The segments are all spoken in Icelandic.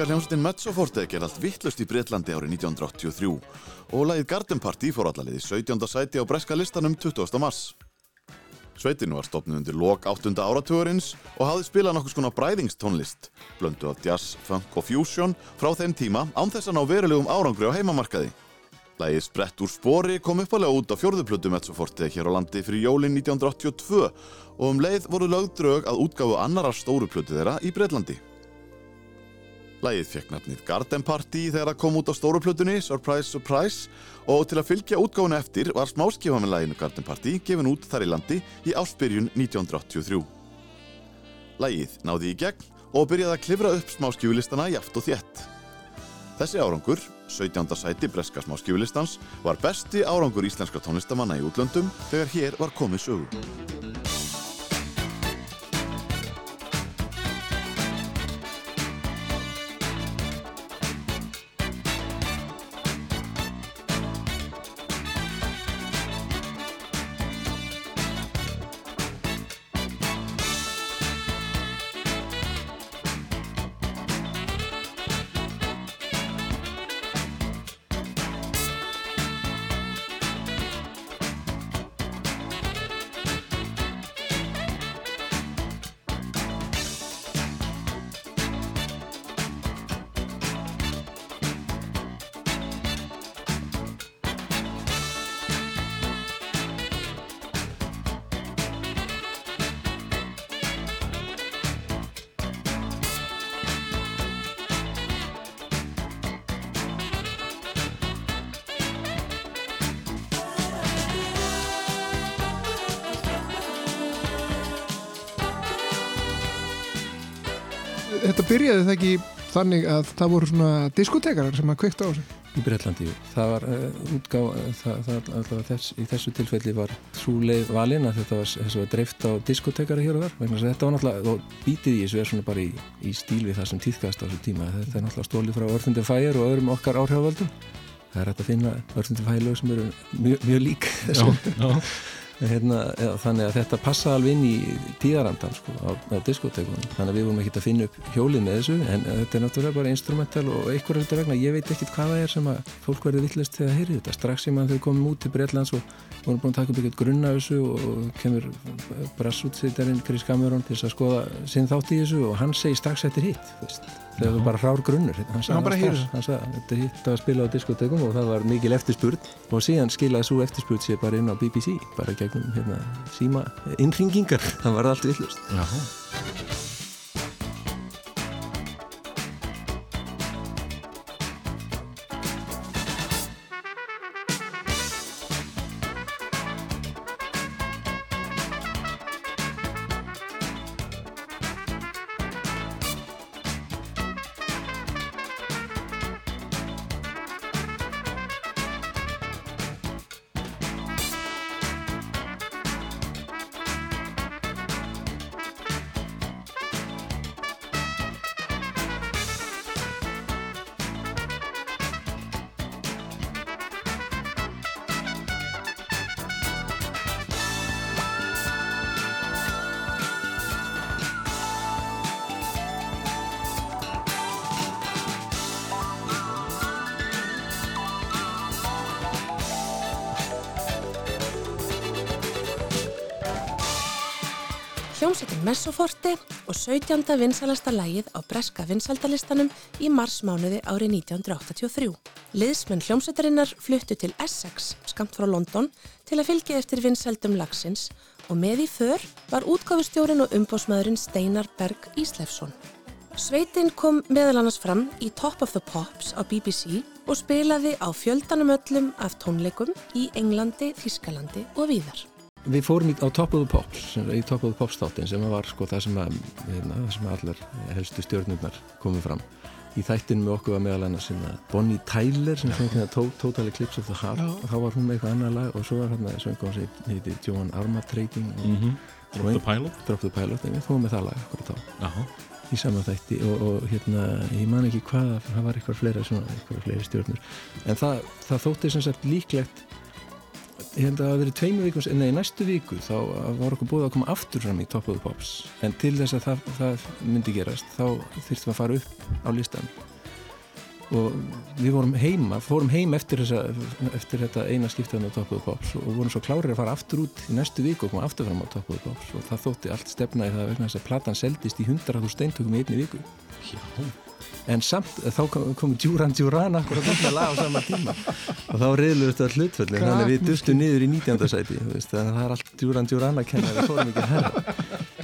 Íslenska hljómsveitin Mezzoforte ger allt vittlust í Breitlandi árið 1983 og lagið Garden Party fór allalið í 17. sæti á breska listanum 20. mars. Sveitinu var stopnud undir lok 8. áratugurins og hafði spilað nokkus konar bræðingstónlist, blöndu af jazz, funk og fusion frá þeim tíma án þess að ná verulegum árangri á heimamarkaði. Lægið Sprett úr spori kom uppalega út á fjörðuplötu Mezzoforte hér á landi fyrir jólinn 1982 og um leið voru lögdrög að útgáfu annarar stóru plötu þeirra í Breitlandi. Lægið fekk nafnið Garden Party þegar það kom út á stóruplutunni Surprise Surprise og til að fylgja útgáðinu eftir var smáskifa með læginu Garden Party gefin út þar í landi í áspyrjun 1983. Lægið náði í gegn og byrjaði að klifra upp smáskifulistana jaft og þjett. Þessi árangur, 17. sæti breska smáskifulistans, var besti árangur íslenska tónlistamanna í útlöndum þegar hér var komið sögu. Byrjaði það ekki þannig að það voru svona diskotekarar sem að kveikta á þessu? Í Breitlandi, það var uh, útgá, það, það, þess, í þessu tilfelli var svo leið valin að þetta var, var dreift á diskotekara hér og þar, vegna þetta var náttúrulega, og bítið í þessu er svona bara í, í stíl við það sem týðkast á þessu tíma, þetta er náttúrulega stólið frá Örfundi Fæjar og öðrum okkar áhrifavöldum, það er hægt að finna Örfundi Fæjar sem eru mjög, mjög lík þessu. Já, já. Hérna, þannig að þetta passa alveg inn í tíðarandan sko, á, á diskotekunum þannig að við vorum ekki að finna upp hjólið með þessu en þetta er náttúrulega bara instrumental og einhverjum þetta vegna, ég veit ekkit hvað það er sem að fólk verður vittlust þegar að heyri þetta. Strax sem að þau komum út til Breitlands og vorum búin að taka upp eitthvað grunna þessu og kemur brassútsýtarinn Chris Cameron til að skoða sinn þátt í þessu og hann segi strax eftir hitt það var bara hrár grunnur hann sagði að þetta hitt að spila á diskotekum og það var mikil eftirspurð og síðan skilaði svo eftirspurð sér bara inn á BBC bara gegnum hérna, síma innringingar, það var allt villust 17. vinsalasta lægið á breska vinsaldalistanum í marsmánuði árið 1983. Liðsmenn hljómsveitarinnar fluttu til Essex, skamt frá London, til að fylgja eftir vinsaldum lagsins og með í för var útgáfustjórin og umbósmaðurinn Steinar Berg Íslefsson. Sveitin kom meðal annars fram í Top of the Pops á BBC og spilaði á fjöldanum öllum af tónleikum í Englandi, Þískalandi og víðar. Við fórum á Top of the Pops, í Top of the Pops þáttin sem var sko það sem, að, hérna, það sem allar helstu stjórnurnar komið fram. Í þættinu með okkur var meðal annars Bonnie Tyler sem söng hérna Total Eclipse of the Heart og þá var hún með eitthvað annar lag og svo var hérna söngum sem heiti Joan Armatrading mm -hmm. Drop the Pilot Drop the Pilot, en við fórum með það lag okkur þá Jaha. í sama þætti og, og hérna ég man ekki hvað, það var eitthvað fleira, svona, eitthvað fleiri stjórnur en það, það þótti sem sagt líklegt ég held að það hafi verið tveimu vikum, en nei, næstu viku þá var okkur búið að koma aftur fram í Top of the Pops. En til þess að það, það myndi gerast þá þurftum við að fara upp á listan og við vorum heima, fórum heim eftir, þessa, eftir þetta eina skiptaðan á Top of the Pops og vorum svo klárið að fara aftur út í næstu viku og koma aftur fram á Top of the Pops. Og það þótti allt stefnaði það vegna þess að platan seldist í 100.000 steintökum í einni viku. Já en samt þá kom Djúran Djúran akkur að koma lag á sama tíma. Og þá reyðluðist það hlutföllin. Þannig að við dustum niður í 19. sæti þannig að það er allt Djúran Djúran að kenna við fórum ekki að herra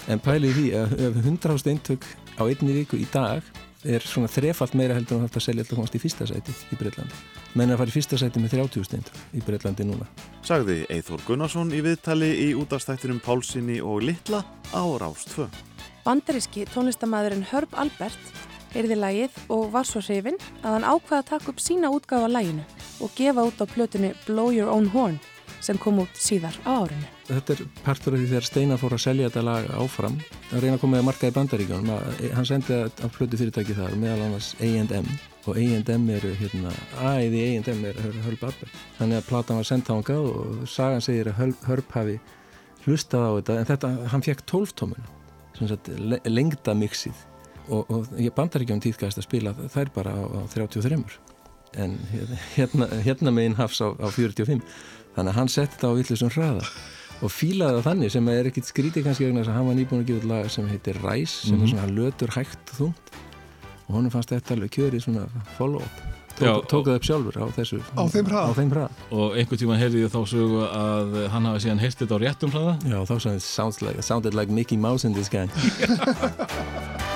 en pælið því að 100.000 eintök á einni viku í dag er svona þrefalt meira heldur en það að selja alltaf komast í fyrsta sæti í Breitlandi menn að fara í fyrsta sæti með 30.000 eintök í Breitlandi núna. Sagði Eithor Gunnarsson í viðtali í útastættinum Pálsini og Littla á Rástfö Bandaríski tónlistamæðurinn Herb Albert heyrði lagið og var svo hrifin að hann ákvaði að taka upp sína útgáfa laginu og gefa út á plötunni Blow Your Own Horn sem kom út síðar á árinu. Þetta er partur af því þegar Steinar fór að selja þetta lag áfram að reyna að koma með að marka í bandaríkjónum hann sendi það á plötu fyrirtæki þar meðal annars A&M og A&M eru hérna, æði A&M er Hölb Arbert þannig að platan var sendt á hann gáð og sagan segir að Hölb hafi hlustað á þetta en þetta, hann fekk tólftómun lengdamixið og, og ég bandar ekki um tíðkast að spila þær bara á, á 33 en hérna, hérna meginn hafs á, á 45 þannig að hann setti þetta á villisum hraða og fílaði það þannig sem er ekkit skrítið kannski vegna þess að hann var nýbúin að gefa lag sem heitir Ræs sem mm -hmm. er mhm. svona lötur hægt og þungt. Og honum fannst þetta alveg kjörið svona follow-up. Tók, tók það upp sjálfur á þessu á þeim hraða? og einhvern tíma heyrði ég þá sögu að hann hafi síðan heyrst þetta á réttum hraða. Já þá sagði það like, sounded like Mickey Mouse in this guy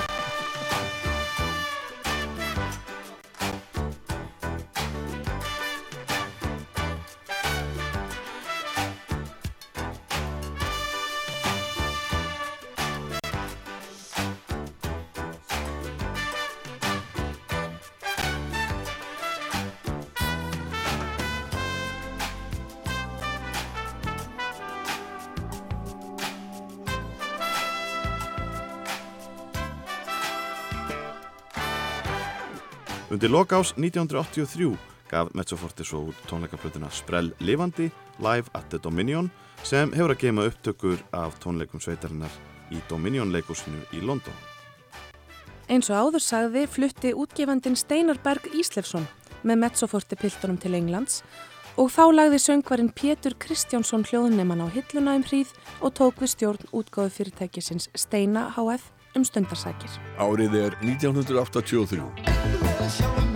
Undir lokás 1983 gaf Mezzoforte svo út tónleikaplötuna Sprell Livandi Live at the Dominion sem hefur að geima upptökur af tónleikum sveitarinnar í Dominion leikúsinu í London. Eins og áður sagði flutti útgefandin Steinar Berg Íslefsson með Mezzoforte piltunum til Englands og þá lagði söngvarinn Pétur Kristjánsson hljóðunemann á hilluna um hríð og tók við stjórn útgáðu fyrirtækisins Steina HF um stundarsækir. Árið er 1983.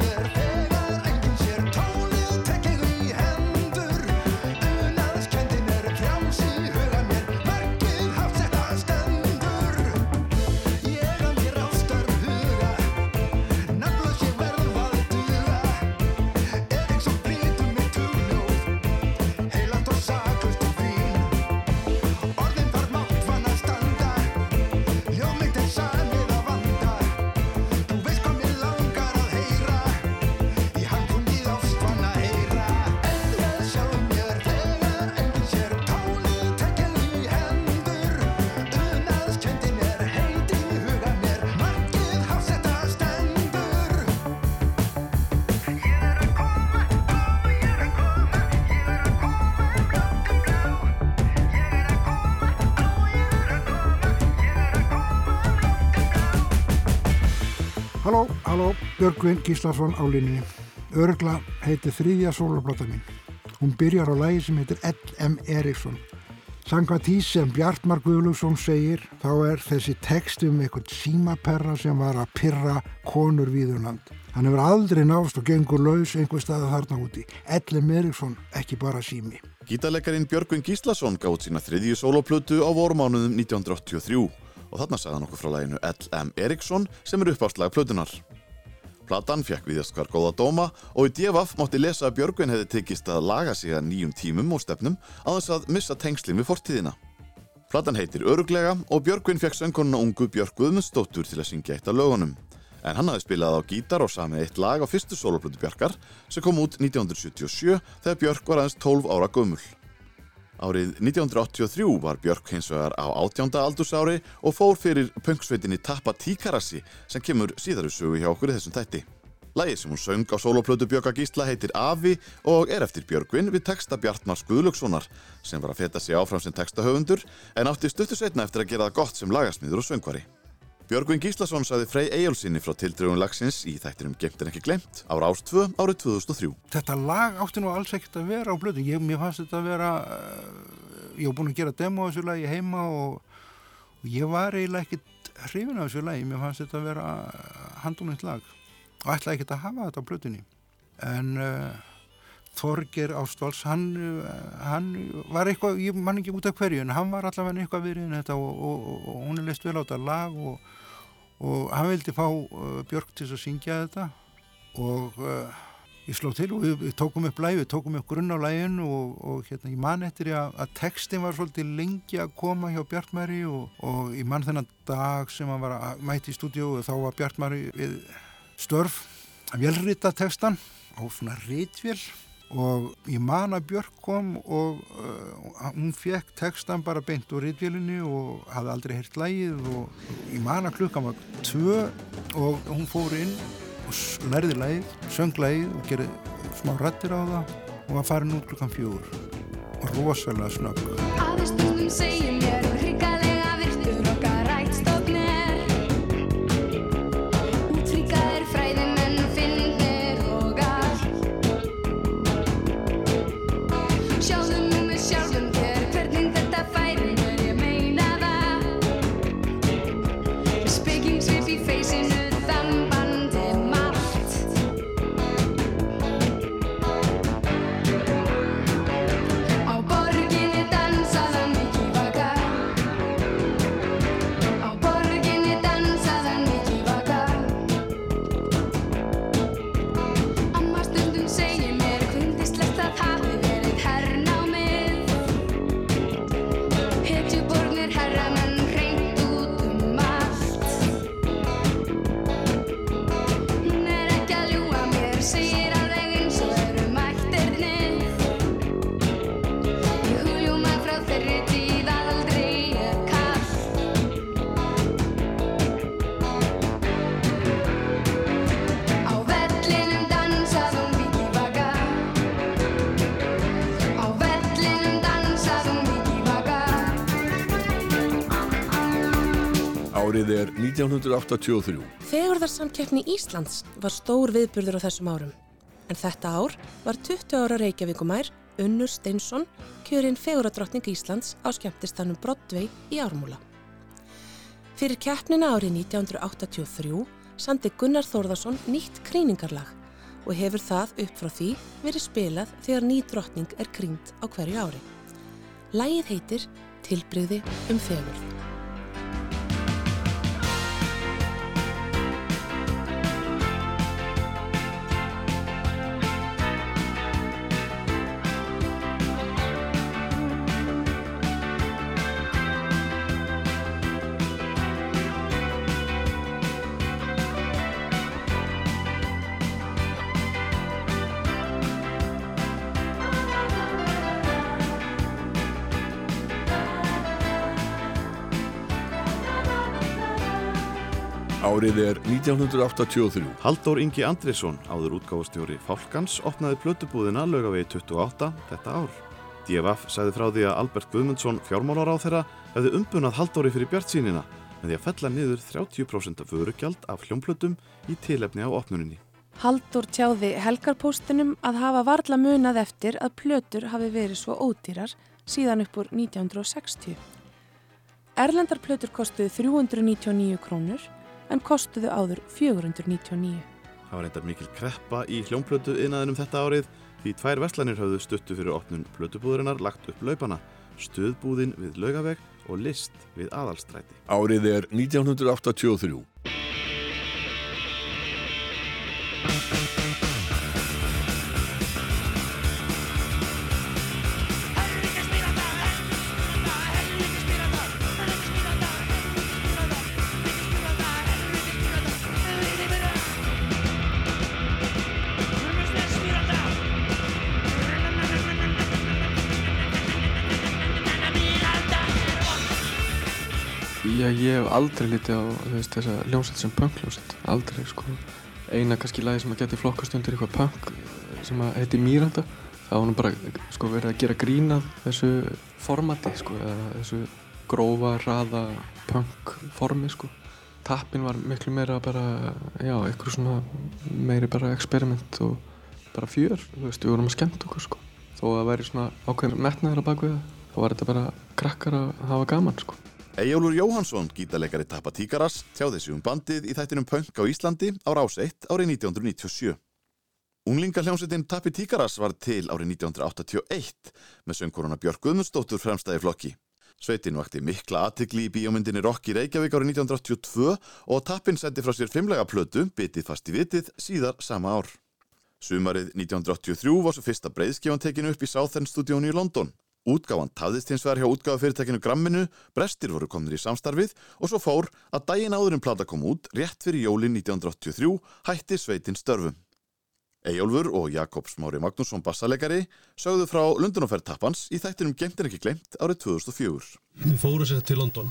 Björgvin Gíslason á linni Örgla heiti þrýðja soloplata mín hún byrjar á lægi sem heitir L.M. Eriksson Sanga tí sem Bjartmar Guðlússon segir þá er þessi text um eitthvað símaperra sem var að pyrra konur viðunland. Hann hefur aldrei nást og gengur laus einhver staða þarna úti. Ellin Eriksson, ekki bara sími. Gítarleikarin Björgvin Gíslason gátt sína þriðju soloplötu á vormánuðum 1983 og þarna sagði hann okkur frá læginu L.M. Eriksson sem er uppástlag plötunar. Platan fekk viðast hvar góða dóma og í djefaf mátti lesa að Björgvin hefði tekist að laga sig að nýjum tímum og stefnum að þess að missa tengslinn við fortíðina. Platan heitir Öruglega og Björgvin fekk söngkonuna ungu Björg Guðmundsdóttur til að syngja eitt af lögunum. En hann hafði spilað á gítar og samið eitt lag á fyrstu soloplötu Björkar sem kom út 1977 þegar Björk var aðeins 12 ára gömul. Árið 1983 var Björk hins vegar á átjánda aldursári og fór fyrir punksveitinni Tappa Tíkarassi sem kemur síðaru sögu hjá okkur í þessum þætti. Lægið sem hún söng á soloplötu Björka Gísla heitir Avi og er eftir Björgvin við texta Bjartmars Guðlökssonar sem var að feta sig áfram sem textahöfundur en átti stuttu setna eftir að gera það gott sem lagasmýður og söngvari. Björgvin Gíslason saði Frey Ejjólfsinni frá tildrögun lagsins í þættinum Gemt en ekki glemt ára ást 2 árið 2003. Þetta lag átti nú alls ekkert að vera á blödu. Ég, mér fannst þetta að vera, uh, ég hef búin að gera demo á þessu lagi heima og, og ég var eiginlega ekkert hrifin á þessu lagi. Mér fannst þetta að vera handunnitt lag og ætlaði ekkert að hafa þetta á blöduðni. En uh, Þorger Ástváls, hann, hann var eitthvað, ég man ekki út af hverju, en hann var allavega eitthvað virðin þetta og, og, og, og hún er leist vel á þetta lag og hann vildi fá uh, Björk til að syngja þetta. Og uh, ég sló til og við, við tókum upp lægi, við tókum upp grunn á lægin og hérna ég man eftir að, að textin var svolítið lengi að koma hjá Bjartmæri og ég man þennan dag sem hann var að mæti í stúdíu og þá var Bjartmæri við störf að velrita textan á svona rítvél og ég man að Björk kom og uh, hún fekk textan bara beint úr rittvélinni og hafði aldrei heyrt lægið og ég man að klukkan var tvö og hún fór inn og lærði lægið, söng lægið og gerði smá rættir á það og var farin út klukkan fjór og rosalega snögg Árið er 1983. Fegurðarsamkeppni Íslands var stór viðburður á þessum árum. En þetta ár var 20 ára Reykjavíkumær Unnur Steinsson kjörinn feguradrottning Íslands á skemmtistanum Broadway í Ármúla. Fyrir keppnina árið 1983 sandi Gunnar Þórðarsson nýtt kríningarlag og hefur það upp frá því verið spilað þegar ný drottning er krínt á hverju ári. Lægið heitir Tilbriði um fegurð. Árið er 1983. Halldór Ingi Andrisson, áður útgáfustjóri Fálkans, opnaði plötubúðina lögavegi 28 þetta ár. DFF sagði frá því að Albert Guðmundsson, fjármálar á þeirra, hefði umbunað Halldóri fyrir bjartsýnina með því að fella niður 30% af vörugjald af hljómplötum í tilefni á opnuninni. Halldór tjáði helgarpóstunum að hafa varla munað eftir að plötur hafi verið svo ódýrar síðan upp úr 1960. Erlendarplötur kostuði 399 krónur en kostuðu áður 499. Það var reyndar mikil kreppa í hljómplötu innaðinum þetta árið því tvær verslanir hafðu stuttu fyrir opnun plötubúðurinnar lagt upp laupana Stöðbúðin við Laugaveg og List við Aðalstræti. Árið er 1983. aldrei litið á veist, þessa hljómsveit sem punk-hljómsveit, aldrei sko. Eina kannski lagi sem að geti flokkast undir eitthvað punk sem að heiti Míranda, það var nú bara sko, verið að gera grínað þessu formati sko, þessu grófa, raða punk-formi sko. Tappin var miklu meira bara, já, eitthvað svona meiri bara experiment og bara fjör, þú veist, við vorum að skemmt okkur sko. Þó að það væri svona ákveðin metnaður að baka við það, þá var þetta bara krakkar að hafa gaman sko. Ejjólfur Jóhansson, gítarleikari Tappa Tíkaras, tjáði sig um bandið í þættinum Punk á Íslandi á Rás 1 árið 1997. Unglingahljómsveitin Tappi Tíkaras var til árið 1981 með söngkoruna Björk Guðmundsdóttur fremstæði flokki. Sveitin vakti mikla aðtikli í bíómyndinni Rock í Reykjavík árið 1982 og Tappin sendi frá sér fimmlega plötu, bitið fast í vitið, síðar sama ár. Sumarið 1983 var svo fyrsta breyðskifan tekinu upp í Southern stúdíónu í London. Útgáfan tafðist hins vegar hjá útgáfafyrirtækinu Gramminu, brestir voru komnir í samstarfið og svo fór að daginn áður en plata kom út, rétt fyrir jólin 1983, hætti sveitin störfum. Ejjólfur og Jakob Smári Magnússon bassalegari sögðu frá Lundunofærd tappans í þættinum Gemtin ekki glemt árið 2004. Við fórum sér til London.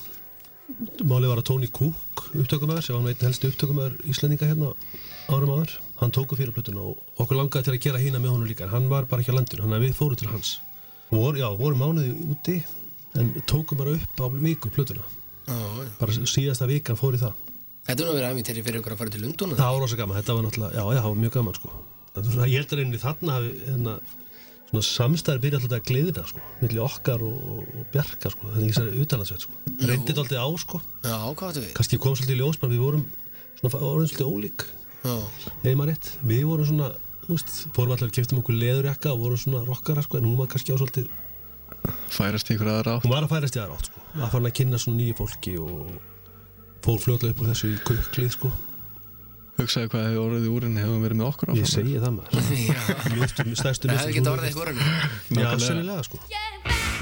Málið var að Tony Cook upptökumæður, sem var einn helsti upptökumæður Íslandinga hérna árum áður. Hann tóku fyrir plötuna og okkur langaði til að gera hína með honum líka. Hann var bara ekki á landinu, hann að við fórum til hans. Vor, já, vorum mánuði úti en tókum bara upp á viku plötuna. Já, Bara síðasta vikan fór í það. Þetta er nú verið aðmið fyrir ykkur að fara til Lundun Það var rosa gaman, þetta var náttúrulega, já, það var mjög gaman sko. Það svona, ég held að reyni þarna hérna, svona samstæður byrja alltaf að gleðina sko, milli okkar og, og, bjarga sko, þannig ég særi utanlandsveit sko. Reyndi þetta alltaf á sko. Já, hvað veitum við? Kannski kom svolítið í ljós, við vorum svona, vorum svolítið ólík. Já. Eða maður rétt, við vorum svona, fórum alltaf að kipta um okkur leðurjakka og vorum svona rockara sko, en hún var kannski á svolítið Færast ykkur aðra átt Hún var að færast í aðra átt sko. Að fara að kynna svona nýju fólki og fór fljóðlega upp úr þessu í kuklið sko. Hugsaði hvað hefur orðið úr henni hefur verið með okkur áfram Ég segi það maður. Það hefði getið orðið eitthvað orðinu. Já, Nákvæmlega. sennilega sko. Björk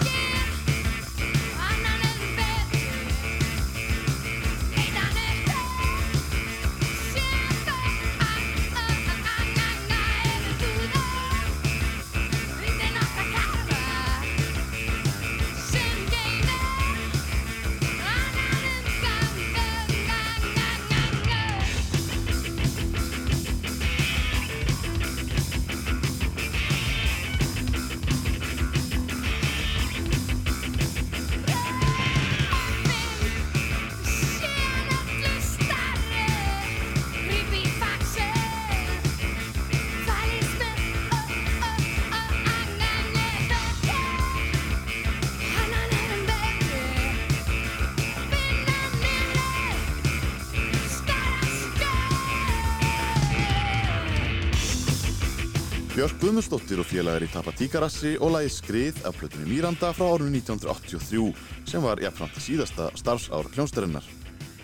Guðmundsdóttir og félagar í Tappa Tíkarassi og lagi skrið af plötunni Míranda frá árunni 1983 sem var jafnframt síðasta starfsár hljónstarinnar.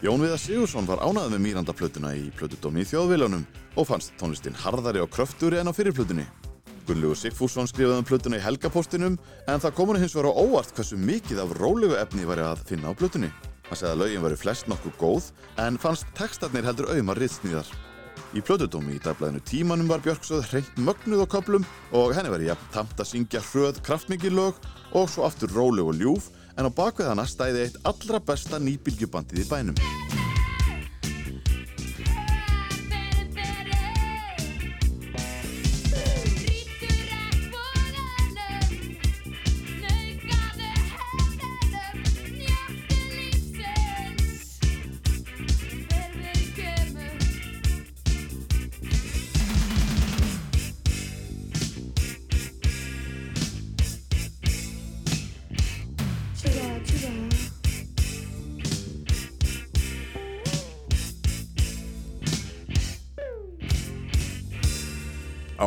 Jón Viðar Sigursson var ánæðið með Míranda plötuna í plötudómi í þjóðviljónum og fannst tónlistin harðari og kröfturi en á fyrirplötunni. Gunnlegu Sigfússon skrifaði um plötuna í helgapostinum en það komur hins vegar á óvart hversu mikið af rólegu efni væri að finna á plötunni. Hann segði að lögin væri flest nokkuð góð en fannst textarnir heldur auðmar ritsnýðar. Í plötudómi í dagblæðinu tímanum var Björk sögð hreint mögnuð á köplum og henni var jafn tamt að syngja hröð kraftmikið lög og svo aftur róleg og ljúf en á bakvið hana stæði eitt allra besta nýbylgjubandið í bænum.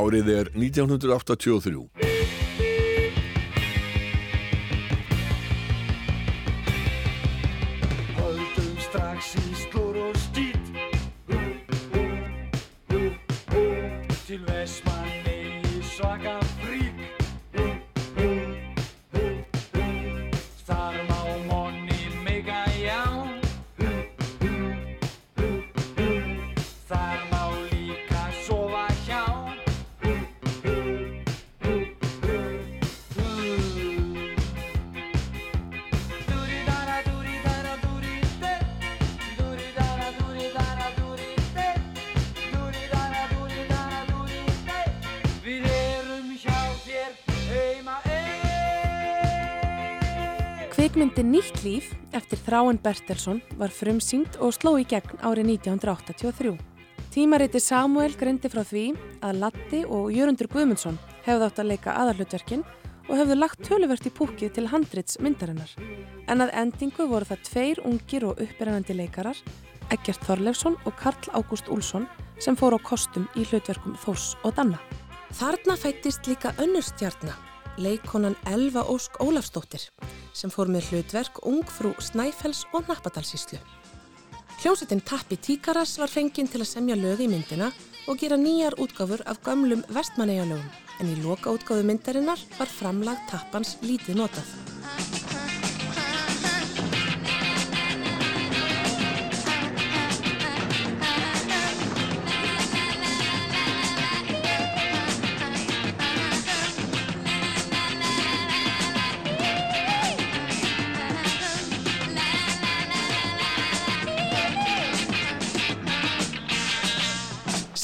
Árið er 1983. Kvikmyndin Nýtt líf eftir Þráin Bertelsson var frumsýnd og sló í gegn árið 1983. Tímariti Samuel greindi frá því að Latti og Jörundur Guðmundsson hefði átt að leika aðarlutverkin og hefðu lagt töluvert í púkið til handrits myndarinnar. En að endingu voru það tveir ungir og uppirænandi leikarar, Egert Þorlefsson og Karl Ágúst Úlsson sem fóru á kostum í hlutverkum Þórs og Danna. Þarna fættist líka önnur stjarnar, leikonan Elva Ósk Ólafsdóttir sem fór með hlutverk ungfrú Snæfells og Nappadalsíslu. Hljómsettin Tappi Tíkaras var fenginn til að semja lög í myndina og gera nýjar útgáfur af gamlum vestmanneigjalögum en í loka útgáfu myndarinnar var framlag Tappans lítið notað.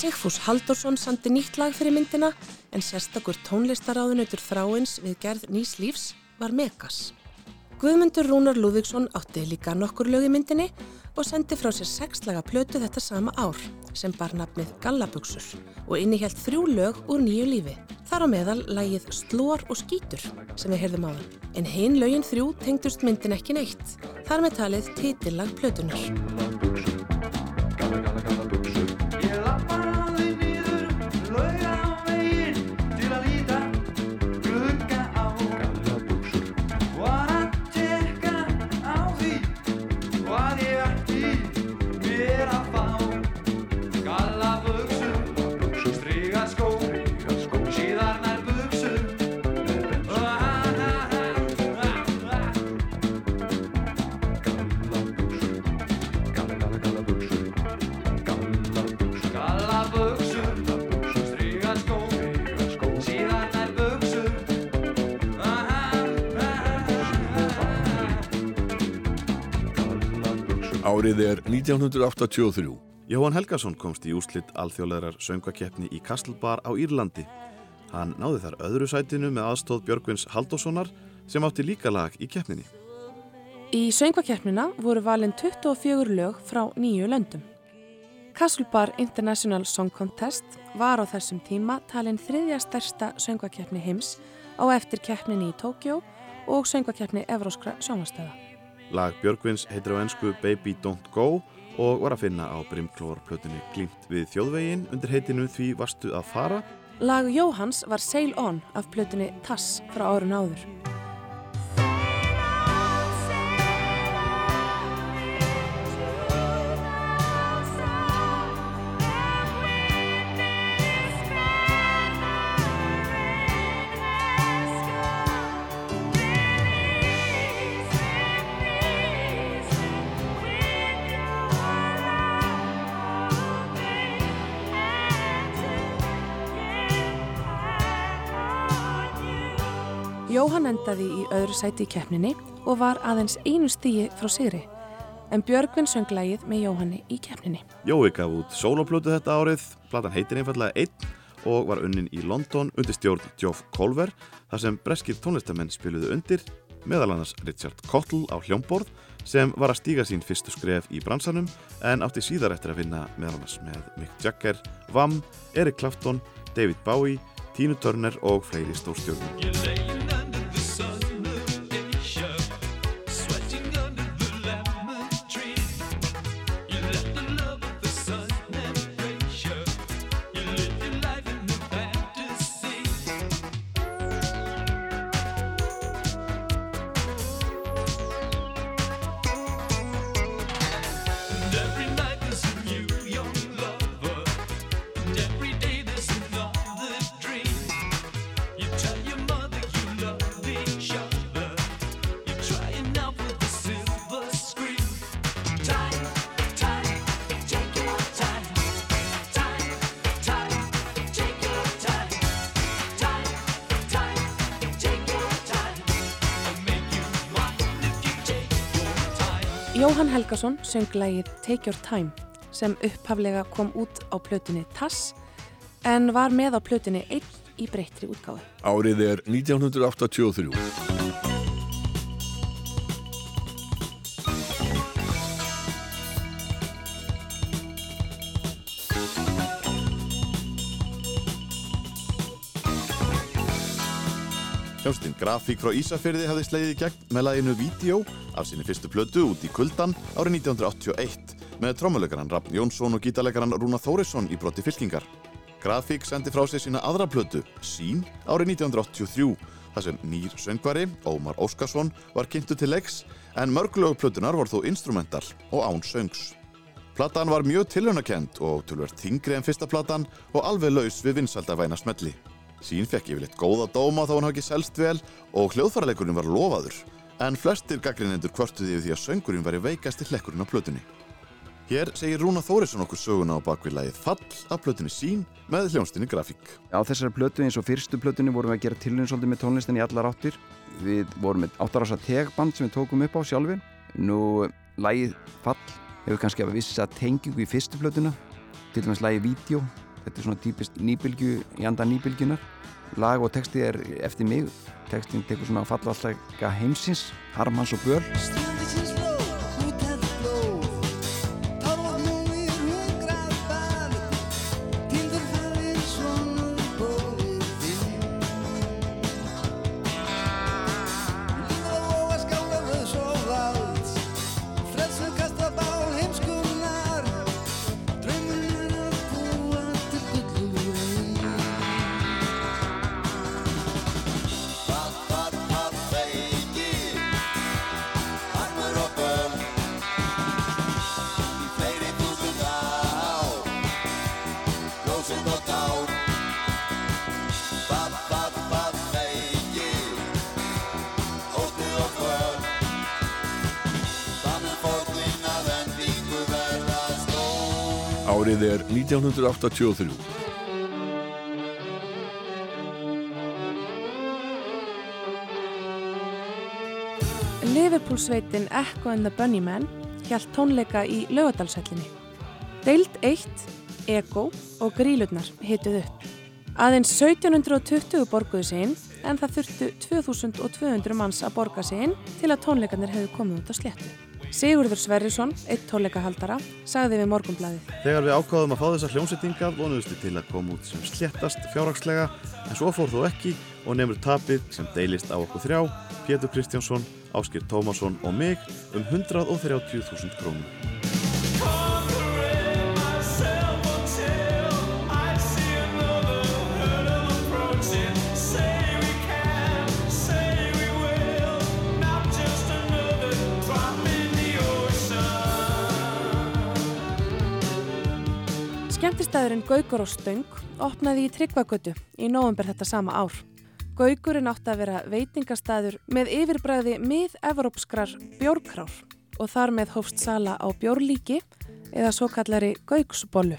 Sigfús Halldórsson sandi nýtt lag fyrir myndina en sérstakur tónlistaráðunautur þráins við gerð nýs lífs var Megas. Guðmundur Rúnar Lúðvíksson átti líka nokkur lög í myndinni og sendi frá sér sexlaga plötu þetta sama ár sem bar nafnið Gallabugsur og innihjælt þrjú lög úr nýju lífi. Þar á meðal lagið Slór og skítur sem við heyrðum á það. En hinn lögin þrjú tengdust myndin ekki neitt. Þar með talið titillag plötunar. Árið er 1983. Jóhann Helgason komst í úslitt alþjóðlegar söngakeppni í Kastelbar á Írlandi. Hann náði þar öðru sætinu með aðstóð Björgvins Haldóssonar sem átti líka lag í keppninni. Í söngvakeppnina voru valin 24 lög frá nýju löndum. Castlebar International Song Contest var á þessum tíma talin þriðja stærsta söngvakeppni heims á eftir keppninni í Tókjó og söngvakeppni Evróskra sjónvastöða. Lag Björgvins heitir á ennsku Baby Don't Go og var að finna á Brimklór-plötunni Glimt við þjóðvegin undir heitinu Því varstu að fara. Lag Jóhans var Sail On af plötunni Tass frá árun áður. Jóhann endaði í öðru sæti í keppninni og var aðeins einu stíi frá Sigri, en Björgvin söng lægið með Jóhanni í keppninni. Jói gaf út soloplötu þetta árið, platan heitir einfallega einn og var unnin í London undir stjórn Geoff Colver þar sem breskir tónlistamenn spiluðu undir, meðal annars Richard Cottle á hljómborð sem var að stíga sín fyrstu skref í bransanum en átti síðar eftir að vinna meðal annars með Mick Jagger, Vam, Eric Clapton, David Bowie, Tina Turner og fleiri stórstjórnum. Helgason söng lægið Take Your Time sem upphaflega kom út á plötunni Tass en var með á plötunni einn í breyttri útgáðu. Árið er 1983. Hljómsveitin Grafík frá Ísafyrði hafði slegið í gegn með læginu Vídeó af sinni fyrstu plötu út í kuldan árið 1981 með trommuleikaran Raffn Jónsson og gítarleikaran Rúna Þórisson í broti fylkingar. Grafík sendi frá sig sína aðra plötu, Sín, árið 1983 þar sem nýr söngvari, Ómar Óskarsson, var kynntu til leiks en mörgulegu plötunar var þó instrumental og án söngs. Platan var mjög tilhörnakend og tölverð þingri en fyrsta platan og alveg laus við vinsældavæna smelli. Sín fekk yfirleitt góða dóma þá hann hafi ekki selst vel og hljóðfæraleikurinn var lofaður en flestir gaggrinendur kvörtuði því að söngurinn væri veikasti hlekkurinn á plötunni. Hér segir Rúna Þórisson okkur söguna á bakviðlægið Fall af plötunni Sín með hljónstinni Grafík. Á þessari plötu eins og fyrstu plötunni vorum við að gera tilhörn svolítið með tónlistin í allar áttir. Við vorum með áttarasa tegband sem við tókum upp á sjálfin. Nú, lægið Fall hefur kannski að vissa tengingu í fyrstu plötuna. Til dæmis lægið Vídeó. Þetta er svona típist nýbylgu í anda nýbylgunar. Lag og texti er eftir mig. Textin tekur svona falla alltaf heimsins, Harmans og Björn. Árið er 1983. Liverpool-sveitin Echo and the Bunnymen hjælt tónleika í laugadalsællinni. Deild 1, Ego og Grílurnar hituð upp. Aðeins 1720 borguðu siginn en það þurftu 2200 manns að borga siginn til að tónleikarnir hefðu komið út á sléttu. Sigurður Sverrisson, eitt tónleikahaldara, sagði við morgunblæðið. Þegar við ákváðum að fá þessar hljómsettingar vonuðustu til að koma út sem sléttast fjárhagslega en svo fór þó ekki og nefnur tapið sem deilist á okkur þrjá, Pétur Kristjánsson, Áskir Tómasson og mig um 130.000 krónum. Skemmtistæðurinn Gaugur og Stöng opnaði í Tryggvagötu í nóvember þetta sama ár. Gaugurinn átti að vera veitingastæður með yfirbræði mið-evrópskrar bjórkrár og þar með hófst sala á bjórlíki eða svo kallari Gaugsbollu.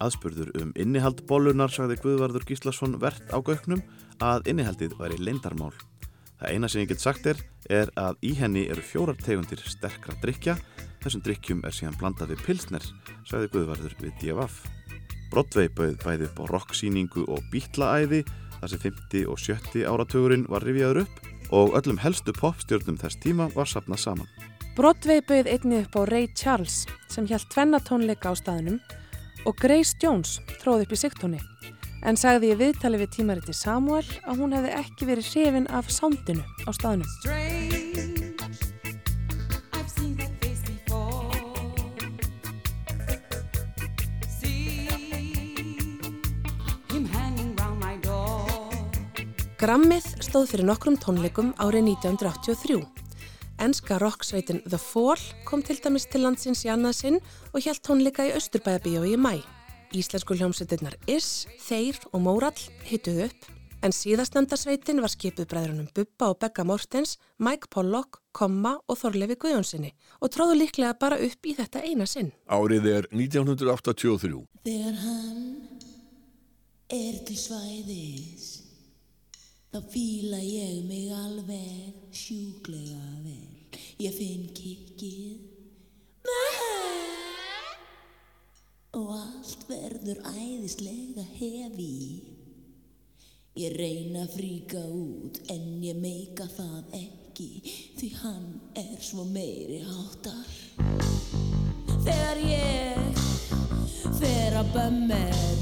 Aðspurður um innihald bollunar sagði Guðvarður Gíslason verðt á Gaugnum að innihaldið væri leindarmál. Það eina sem ég get sagt er, er að í henni eru fjórar tegundir sterkra drikja Þessum drikkjum er síðan blandað við pilsner, sagði Guðvarður við D.F. Broadway bauð bæði upp á rocksýningu og bítlaæði þar sem 50 og 70 áratugurinn var rifjaður upp og öllum helstu popstjórnum þess tíma var sapnað saman. Broadway bauð einni upp á Ray Charles sem hjælt tvennatónleika á staðunum og Grace Jones tróð upp í sigtóni en sagði í viðtali við tímariti Samuel að hún hefði ekki verið hrifin af sándinu á staðunum. Grammið stóð fyrir nokkrum tónleikum árið 1983. Enska rocksveitin The Fall kom til dæmis til landsins í annað sinn og hjælt tónleika í Östurbæjabíói í mæ. Íslensku hljómsveitinnar Is, Þeir og Mórall hittuð upp en síðastnenda sveitin var skipuð bræðrunum Bubba og Begga Mortens, Mike Pollock, Komma og Þorlefi Guðjónssoni og tróðu líklega bara upp í þetta eina sinn. Árið er 1983. Þegar hann er til svæðis Þá fíla ég mig alveg sjúklega vel. Ég finn kikkið og allt verður æðislega hefi. Ég reyna að fríka út en ég meika það ekki því hann er svo meiri áttar. Þegar ég fer að bömmir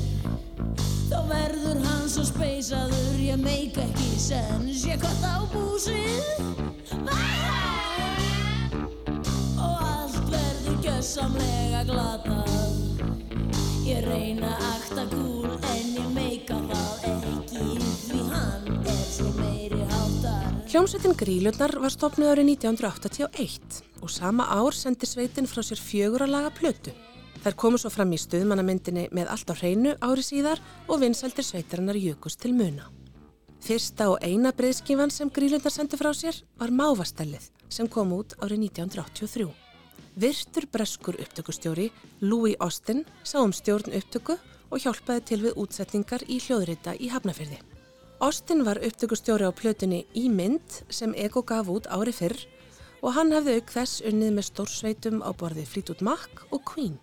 Þá verður hann svo speysaður, ég meik ekki sens Ég kott á búsið Og allt verður gjössamlega glatað. Ég reyna að akta kúl en ég meika það ekki. Því hann er svo meiri háttar. Hljómsveitin Grílurnar var stopnuð árið 1981 og sama ár sendi sveitin frá sér fjögur að laga plötu. Þær komu svo fram í stuðmannamyndinni með allt á hreinu ári síðar og vinsældir sveitarinnar jökust til muna. Fyrsta og eina breyðskifan sem Grílurnar sendi frá sér var Mávastellið sem kom út árið 1983. Virtur breskur upptökustjóri Louis Austin sá um stjórn upptöku og hjálpaði til við útsetningar í hljóðrita í Hafnafyrði. Austin var upptökustjóri á plötunni Í mynd sem Ego gaf út ári fyrr og hann hefði auk þess unnið með stórsveitum á borði Fleetwood Mac og Queen.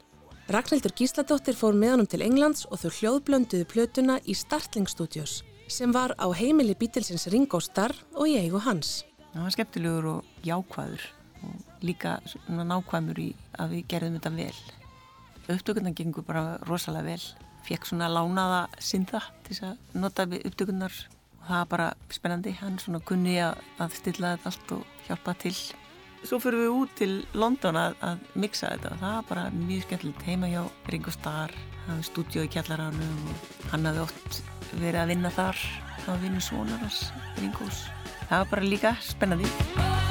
Ragnhildur Gísladóttir fór með honum til Englands og þau hljóðblönduðu plötuna í Startling Studios sem var á heimili Beatlesins Ringo Starr og í eigu hans. Það var skemmtilegur og jákvæður og líka nákvæmur í að við gerðum þetta vel. Upptökurnar gengur bara rosalega vel. Fekk svona lánaða synda til þess að nota við upptökurnar og það var bara spennandi. Hann svona kunni að stilla þetta allt og hjálpa til. Svo fyrir við út til London að, að mixa þetta og það var bara mjög skemmtilegt heima hjá Ringo Starr. Það var stúdíu í kjallaranum og hann hafði oft verið að vinna þar. Það var vinnu svonarars Ringos. Það var bara líka spennandi.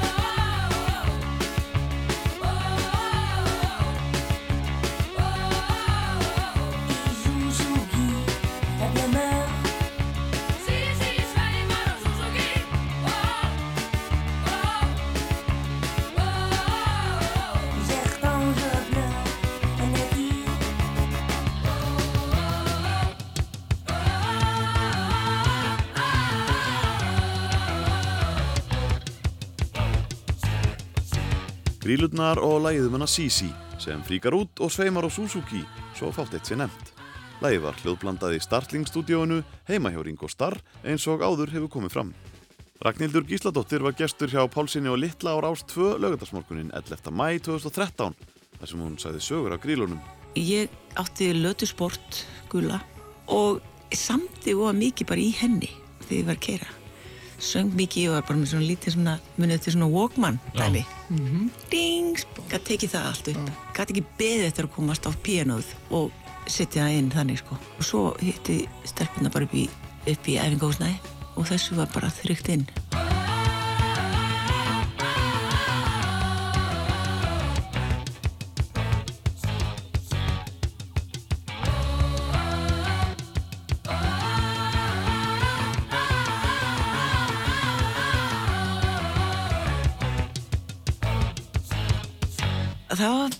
Grílurnar og lægið um hana Sisi sem fríkar út og sveimar á Suzuki svo fátt eitt sér nefnt. Lægið var hljóðblandað í Startling-stúdíóinu heima hjá Ringo Starr eins og áður hefur komið fram. Ragnhildur Gísladóttir var gestur hjá Pálsini og Littla ára ást 2 lögadagsmorgunin 11. mæ 2013 þar sem hún sæði sögur af grílunum. Ég átti lötu sport gula og samti og mikið bara í henni þegar ég var að keira. Söng mikið og var bara með svona lítið svona, munið til svona Walkman dæmi. Ding, gæti tekið það allt upp. Gæti ekki beðið eftir að komast á pianoð og setja það inn þannig sko. Og svo hitti stelpuna bara upp í, í æfingóðsnæði og þessu var bara þrygt inn.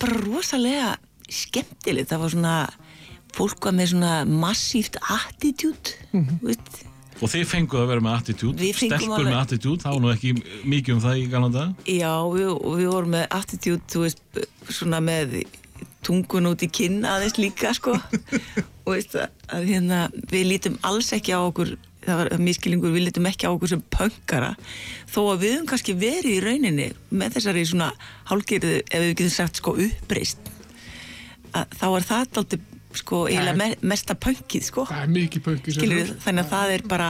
Bara rosalega skemmtilegt, það var svona fólk var með svona massíft attitude Mhm. veist, Og þið fenguð að vera með fengum stelpur alveg- með attitude, það var nú ekki mikið um það í galanda. já, við, og við vorum með attitude, þú veist, svona með tungun út í kinn aðeins líka, sko og veist að, að hérna, við lítum alls ekki á okkur það var miskilingur, við lítum ekki á okkur sem pöngara, þó að við höfum kannski verið í rauninni með þessari svona hálgirðu, ef við getum sagt sko uppreist að, þá er það aldrei sko eiginlega me, mesta pöngið sko. Það er mikið pöngið Skilur, þannig að það er bara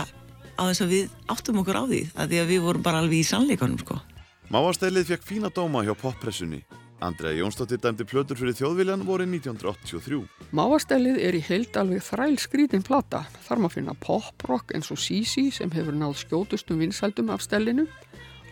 á þess að við áttum okkur á því að því að við vorum bara alveg í sannleikunum sko. Mávasteilið fekk fína dóma hjá poppressunni. Andrea Jónsdóttir dæmdi plötur fyrir þjóðviljan voru 1983. Mávastellið er í heild alveg þræl skrítin plata. Þar má finna pop-rock eins og Sisi sem hefur náð skjótustum vinsældum af stellinu,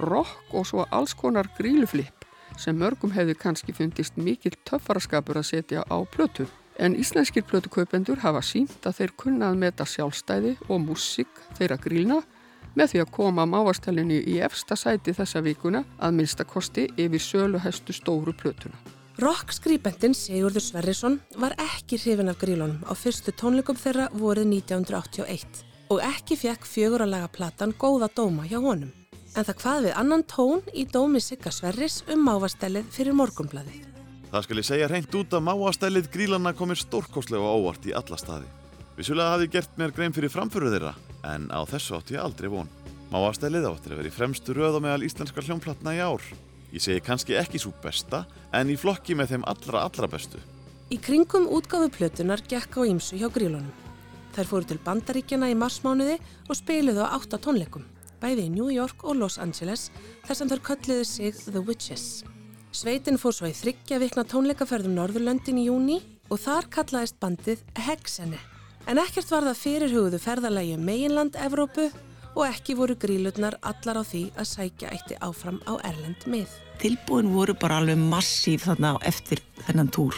rock og svo alls konar gríluflip sem mörgum hefði kannski fundist mikill töffaraskapur að setja á plötu. En íslenskir plötukaupendur hafa sínt að þeir kunna að meta sjálfstæði og músík þeirra grílna með því að koma mávastellinu í efsta sæti þessa vikuna að minnstakosti yfir söluhestu stóru plötuna. Rock-skrýbendin Sigurður Sverrisson var ekki hrifin af grílunum á fyrstu tónleikum þeirra vorið 1981 og ekki fekk fjögur að laga platan góða dóma hjá honum. En það hvað við annan tón í dómi Sigga Sverris um mávastellið fyrir morgumblaðið. Það skal ég segja hreint út að máastælið grílanna komir stórkoslega og óvart í alla staði. Vissulega hafði ég gert mér grein fyrir framföru þeirra, en á þessu átti ég aldrei von. Máastælið áttir að vera í fremstu röð á meðal íslenskar hljómplatna í ár. Ég segi kannski ekki svo besta, en í flokki með þeim allra allra bestu. Í kringum útgáfu plötunar gekk á ímsu hjá grílunum. Þær fóru til Bandaríkjana í marsmánuði og spiluðu á átta tónleikum, bæði í New York og Los Angeles, þar sem þær kölluðu sig The Witches. Sveitin fór svo í þryggja vikna tónleikaferðum Norðurlöndin í júni og þar kallaðist bandið Hexene. En ekkert var það fyrirhugðu ferðalagi um meginland Evrópu og ekki voru grílutnar allar á því að sækja eitti áfram á Erlend mið. Tilbúin voru bara alveg massíf þarna eftir þennan túr.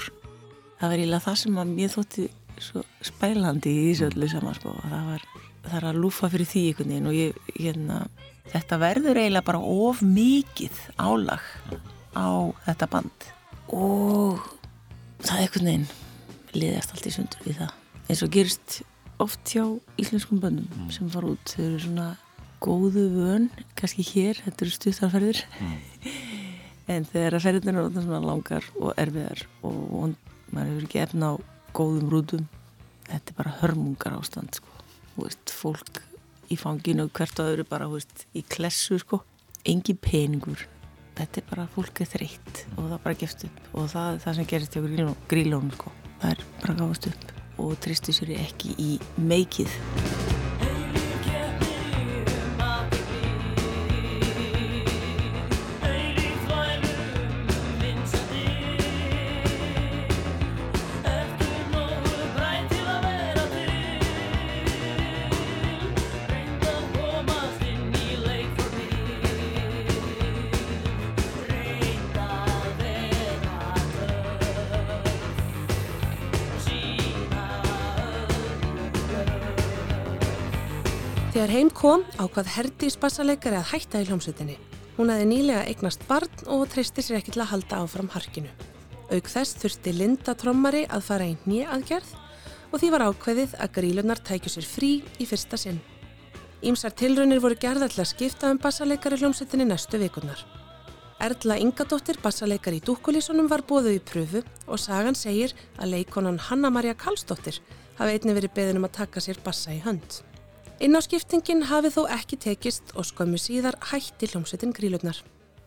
Það var eiginlega það sem að mér þótti svo spælandi í þessu öllu saman sko. Það var, það var að lúfa fyrir því einhvern veginn og ég, hérna, þetta verður eiginlega bara of mikið álag á þetta band og það er einhvern veginn liðast allt í sundur við það eins og gerist oft hjá íslenskum böndum mm. sem fara út þau eru svona góðu vön kannski hér, þetta eru stuttarferðir mm. en þegar að ferðin eru svona langar og erfiðar og, og maður hefur ekki efna á góðum rútum þetta er bara hörmungar ástand sko. veist, fólk í fanginu hvert og öðru bara veist, í klessu sko. engi peningur þetta er bara fólk er þreytt og það bara gefst upp og það það sem gerist hjá grílónum sko. það er bara gáðast upp og tristu sér ekki í meikið Þegar heim kom ákvað Herdís bassaleikari að hætta í hljómsveitinni. Hún hefði nýlega eignast barn og treysti sér ekki til að halda áfram harkinu. Auk þess þurfti Linda trommari að fara í nýjaðgerð og því var ákveðið að grílunar tækju sér frí í fyrsta sinn. Ímsar tilraunir voru gerða til að skipta um bassaleikari hljómsveitinni næstu vikurnar. Erla Ingadóttir, bassaleikari í Dúkulísunum, var bóðuð í pröfu og sagan segir að leikonan Hanna-Maria Karlsdóttir hafi einni verið beðin um að taka sér bassa í hönd. Innáskiptingin hafi þó ekki tekist og skömmu síðar hætti hljómsveitin grílurnar.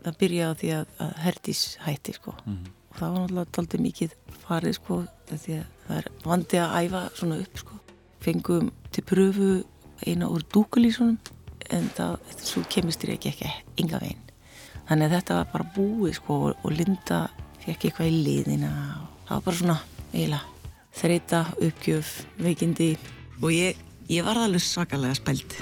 Það byrjaði því að, að Herdís hætti sko mm -hmm. og það var náttúrulega tóltið mikið farið sko því að það er vandi að æfa svona upp sko. Fengum til pröfu eina úr dúkulísunum en það, svo kemist þér ekki ekki ynga veginn. Þannig að þetta var bara búið sko og Linda fekk eitthvað í liðina og það var bara svona eiginlega þreita, uppgjöf, veikindi og ég Ég var alveg svakalega spælt.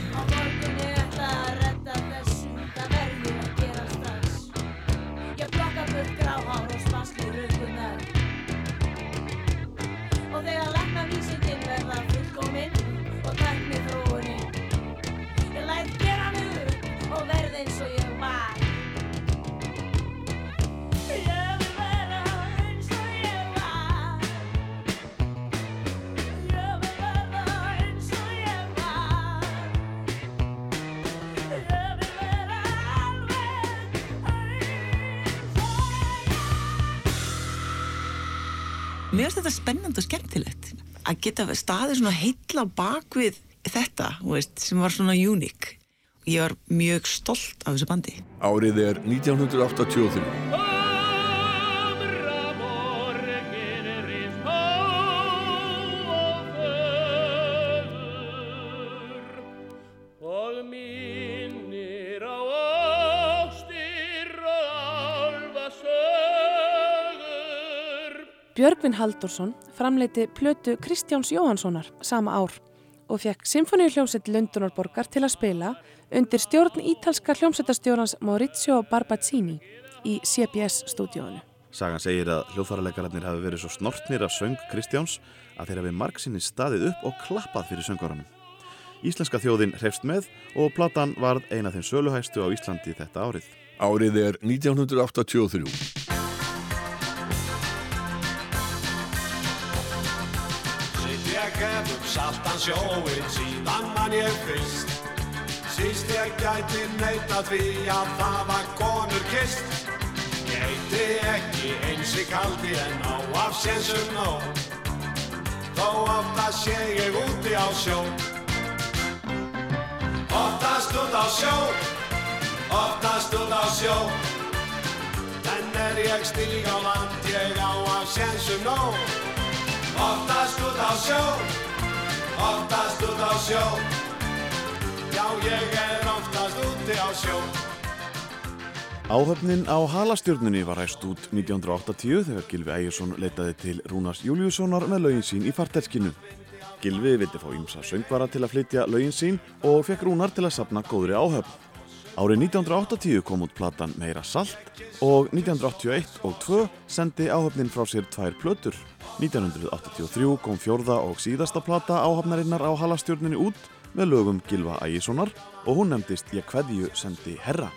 Mér finnst þetta spennand og skemmtilegt að geta staðið svona heitla á bakvið þetta, veist, sem var svona uník. Ég var mjög stolt af þessu bandi. Árið er 1983. Björgvin Haldursson framleiti plötu Kristjáns Jóhanssonar sama ár og fekk Symfóníuhljómsett Lundunarborgar til að spila undir stjórn ítalska hljómsettastjórnans Maurizio Barbazzini í CBS stúdíónu. Sagan segir að hljófaralegararnir hafi verið svo snortnir af söng Kristjáns að þeir hafi margsinni staðið upp og klappað fyrir söngvaranum. Íslenska þjóðin hrefst með og platan varð eina þeim söluhæstu á Íslandi þetta árið. Árið er 1983. saltan sjóin síðan mann ég fyrst. Síst ég gæti neyta því að það var konur kist Gæti ekki eins í kaldi en á af sénsum nóg Þó ofta sé ég úti á sjó. Oftast út á sjó, oftast út á sjó. En er ég stíg á land ég á af sénsum nóg Oftast út á sjó oftast út á sjó Já, ég er oftast úti á sjó Áhöfnin á halastjörnunni var hæst út 1980 þegar Gilvi Ægjesson leitaði til Rúnars Júliussonar með lögin sín í farterskinu. Gilvi vildi fá ýmsa söngvara til að flytja lögin sín og fekk Rúnar til að sapna góðri áhöfn. Árið 1980 kom út platan Meira Salt og 1981 og 2 sendi áhöfnin frá sér tvær plötur. 1983 kom fjórða og síðasta plata áhöfnarinnar á halastjörnunni út með lögum Gilva Ægjessonar og hún nefndist Ég kveðju sendi herra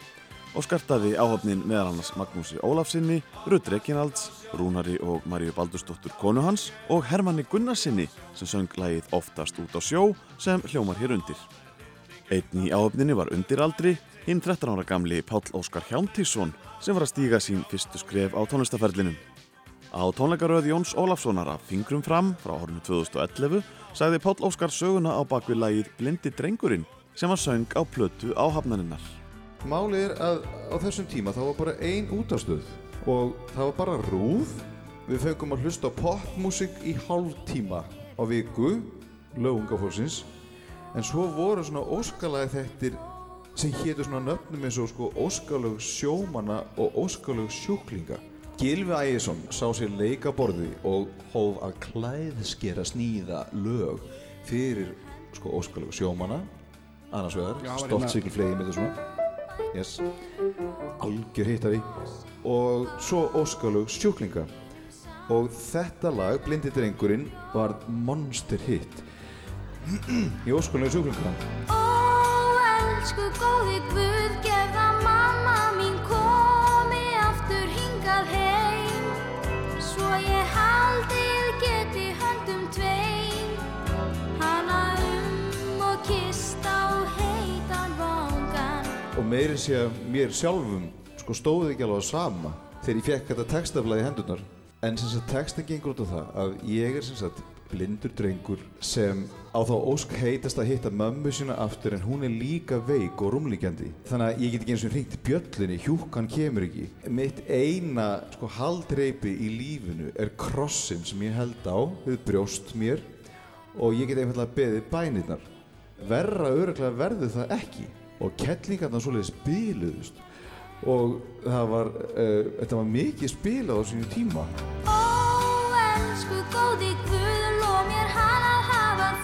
og skartaði áhafnin meðal annars Magnúsi Ólafsinni, Rudd Reginalds, Rúnari og Maríu Baldursdóttur konu hans og Hermanni Gunnarsinni sem söng lagið oftast út á sjó sem hljómar hér undir. Einn í áhafninni var undiraldri, hinn 13 ára gamli Páll Óskar Hjántísson sem var að stíga sín fyrstu skref á tónlistaferlinum. Á tónleikaröð Jóns Ólafssonar af Fingrum fram frá árinu 2011 sagði Páll Óskar söguna á bakvið lagið Blindi drengurinn sem var söng á plötu áhafnaninnar. Málið er að á þessum tíma þá var bara ein útastöð og það var bara rúf. Við fengum að hlusta popmusik í hálf tíma á viku, lögungafólksins, en svo voru svona óskalag þettir sem hétu svona nöfnum eins og sko óskalög sjómanna og óskalög sjúklinga. Gilvi Ægjesson sá sér leika borði og hóf að klæðskera sníða lög fyrir sko óskalög sjómanna. Annars vegar, stolt hérna- sigil flegi með þessu. Yes. algjör hittari og svo óskalög sjúklinga. Og þetta lag, Blindi drengurinn var monster hit í óskalög sjúklinga Ó, elsku góði Guð, gefða mamma mín komi aftur hingað heim Svo ég haldið geti höndum tveim. Hana um og kist á heitan vangan. Og meiri sé að mér sjálfum sko stóði ekki alveg sama þegar ég fekk þetta textaflaði í hendurnar. En sem sagt textin gengur út á það að ég er sem sagt blindur drengur sem á þá ósk heitast að hitta mömmu sína aftur en hún er líka veik og rúmlíkjandi. Þannig að ég get ekki eins og hringt bjöllinni hjúkan kemur ekki. Mitt eina sko haldreipi í lífinu er krossin sem ég held á við brjóst mér og ég get einfallega beðið bænirnar. Verra öruglega verður það ekki. Og kettlingarna svoleiðis spiluðust og það var uh, þetta var mikið spilað á sínu tíma. Ó, elsku góði Guð, lof mér hana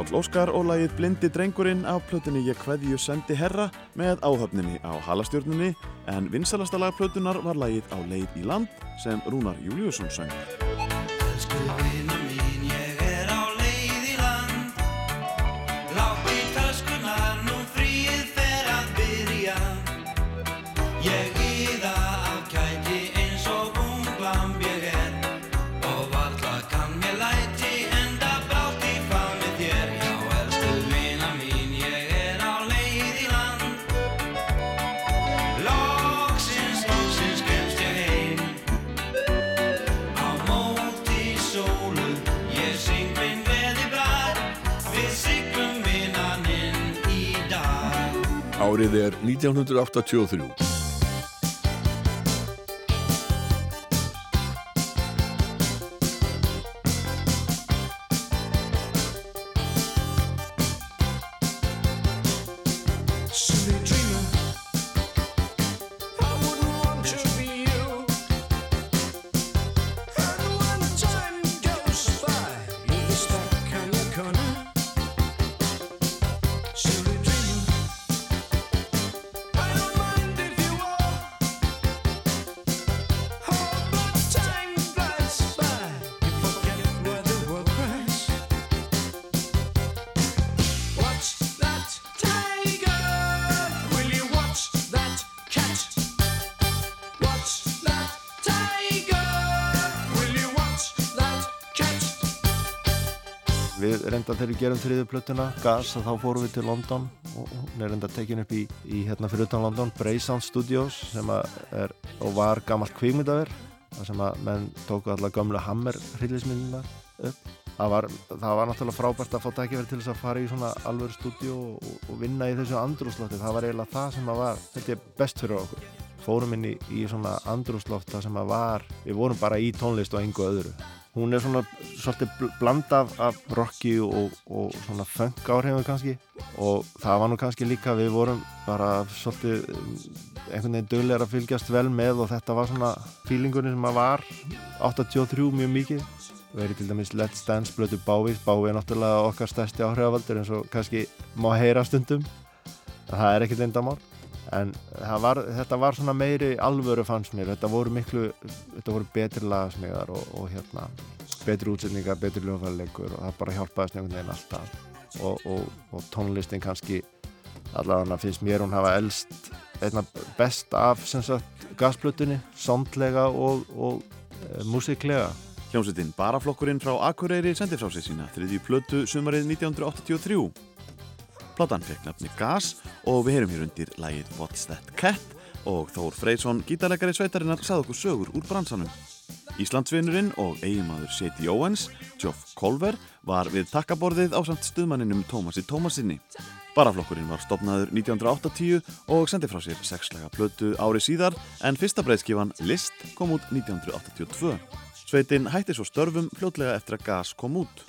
Páll Óskar og lagið Blindi drengurinn af plötunni Ég kveðju sendi herra með áhöfninni á halastjörnunni en vinsalasta lag plötunar var lagið Á leið í land sem Rúnar Júliusson söng. Árið er 1983. gerum þriðu plötuna, Gas, þá fórum við til London og hún er reynda tekin upp í, í hérna fyrir utan London, Bray Sound Studios sem er og var gammalt kvíkmyndaver sem að menn tóku alla gamlu Hammer hryllismyndunar upp. Það var, það var náttúrulega frábært að fá tækifæri til þess að fara í svona alvöru stúdíu og, og vinna í þessu andrúslofti. Það var eiginlega það sem að var, þetta er best fyrir okkur. Fórum inn í, í svona andrúslofta sem að var, við vorum bara í tónlist og engu öðru. Hún er svona svolítið bl- bland af, af rocki og, og svona funk áhrifum kannski. Og það var nú kannski líka við vorum bara svolítið um, einhvern veginn döglegar að fylgjast vel með og þetta var svona feelingurinn sem að var 83 mjög mikið. Verið til dæmis Let's Dance blötu Bávi. Bávi er náttúrulega okkar stærsti áhrifavaldur eins og kannski má heyra stundum. Það er ekkert lindamál en var, þetta var svona meiri alvöru fannst mér, þetta voru miklu þetta voru betri lagasmíðar og, og hérna, betri útsetningar, betri ljóðfæðilegur og það bara hjálpaðist einhvern veginn alltaf. Og, og, og tónlistin kannski allavega finnst mér hún hafa elst einna best af gasplötunni, sondlega og, e, músiklega Hljómsveitin Baraflokkurinn frá Akureyri sendi frá sig sína þriðju plötu sumarið 1983. Platan fekk nafni Gas og við heyrum hér undir lægið What's That Cat og Þór Freysson, gítarleikari sveitarinnar, sagði okkur sögur úr bransanum. Íslandsvinurinn og eiginmaður Seti Owens, Geoff Colver, var við takkaborðið á samt stuðmanninum Tómasi Tómasinni. Baraflokkurinn var stopnaður 1980 og sendi frá sér sexlega plötu ári síðar en fyrsta breyðskifan List kom út 1982. Sveitin hætti svo störfum fljótlega eftir að gas kom út.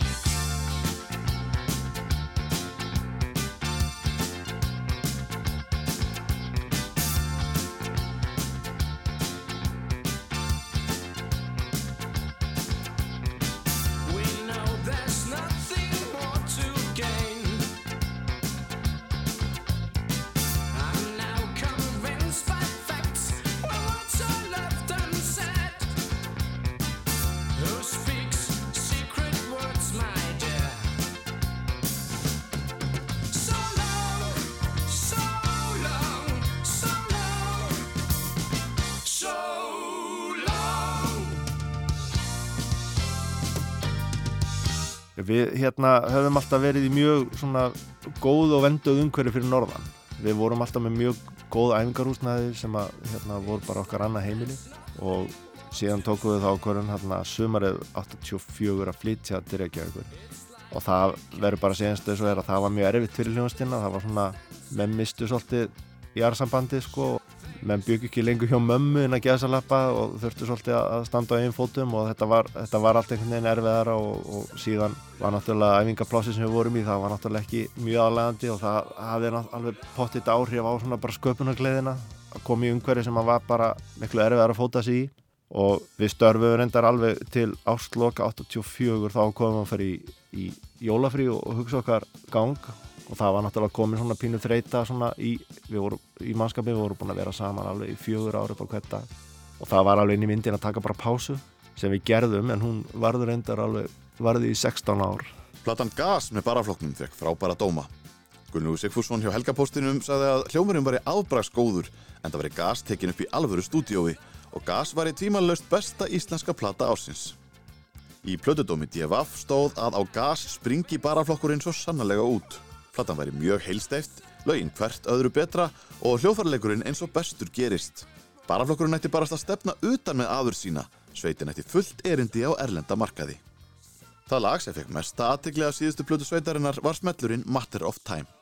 Við hérna höfum alltaf verið í mjög svona góð og venduð umhverju fyrir norðan. Við vorum alltaf með mjög góð æfingarhúsnæði sem að hérna voru bara okkar annað heimili. Og síðan tókum við þá okkur hérna sumarið 84 að flytja til Reykjavíkur. Og það verður bara segjast þess að það var mjög erfitt fyrir hljónastina, það var svona menn mistu svolítið í arsambandi sko menn bygg ekki lengur hjá mömmu en að geða sér lappa og þurftu svolítið að standa á einn fótum og þetta var, þetta var allt einhvern veginn erfiðara og, og síðan var náttúrulega æfingaplássi sem við vorum í, það var náttúrulega ekki mjög aðlegandi og það hafði alveg pottitt áhrif á svona bara sköpunargleðina að koma í umhverfi sem að var bara miklu erfiðara að fóta sig í. Og við störfum reyndar alveg til ástloka 84 þá komum við að fara í, í jólafrí og, og hugsa okkar gang og það var náttúrulega komin svona pínu þreita svona í, í mannskapin, við vorum búin að vera saman alveg í fjögur ári upp á hvert dag og það var alveg inn í myndin að taka bara pásu sem við gerðum en hún varður reyndar alveg varði í 16 ár Platan Gas með baraflokknum fekk frábæra dóma. Gunnlúi Sigfússon hjá Helgapóstinum sagði að hljómurinn var í afbrags góður en það var í Gas tekin upp í alvöru stúdiói og Gas var í tímanlaust besta íslenska plata ársins. Í plötudómi DFF stóð að á Gas springi baraflokkurinn svo sannlega út. Platan væri mjög heilsteift, lögin hvert öðru betra og hljófarleikurinn eins og bestur gerist. Baraflokkurinn ætti barast að stefna utan með aður sína, sveitin ætti fullt erindi á erlenda markaði. Það lag sem fekk mesta aðtegli af síðustu plötu sveitarinnar var smellurinn Matter of. Time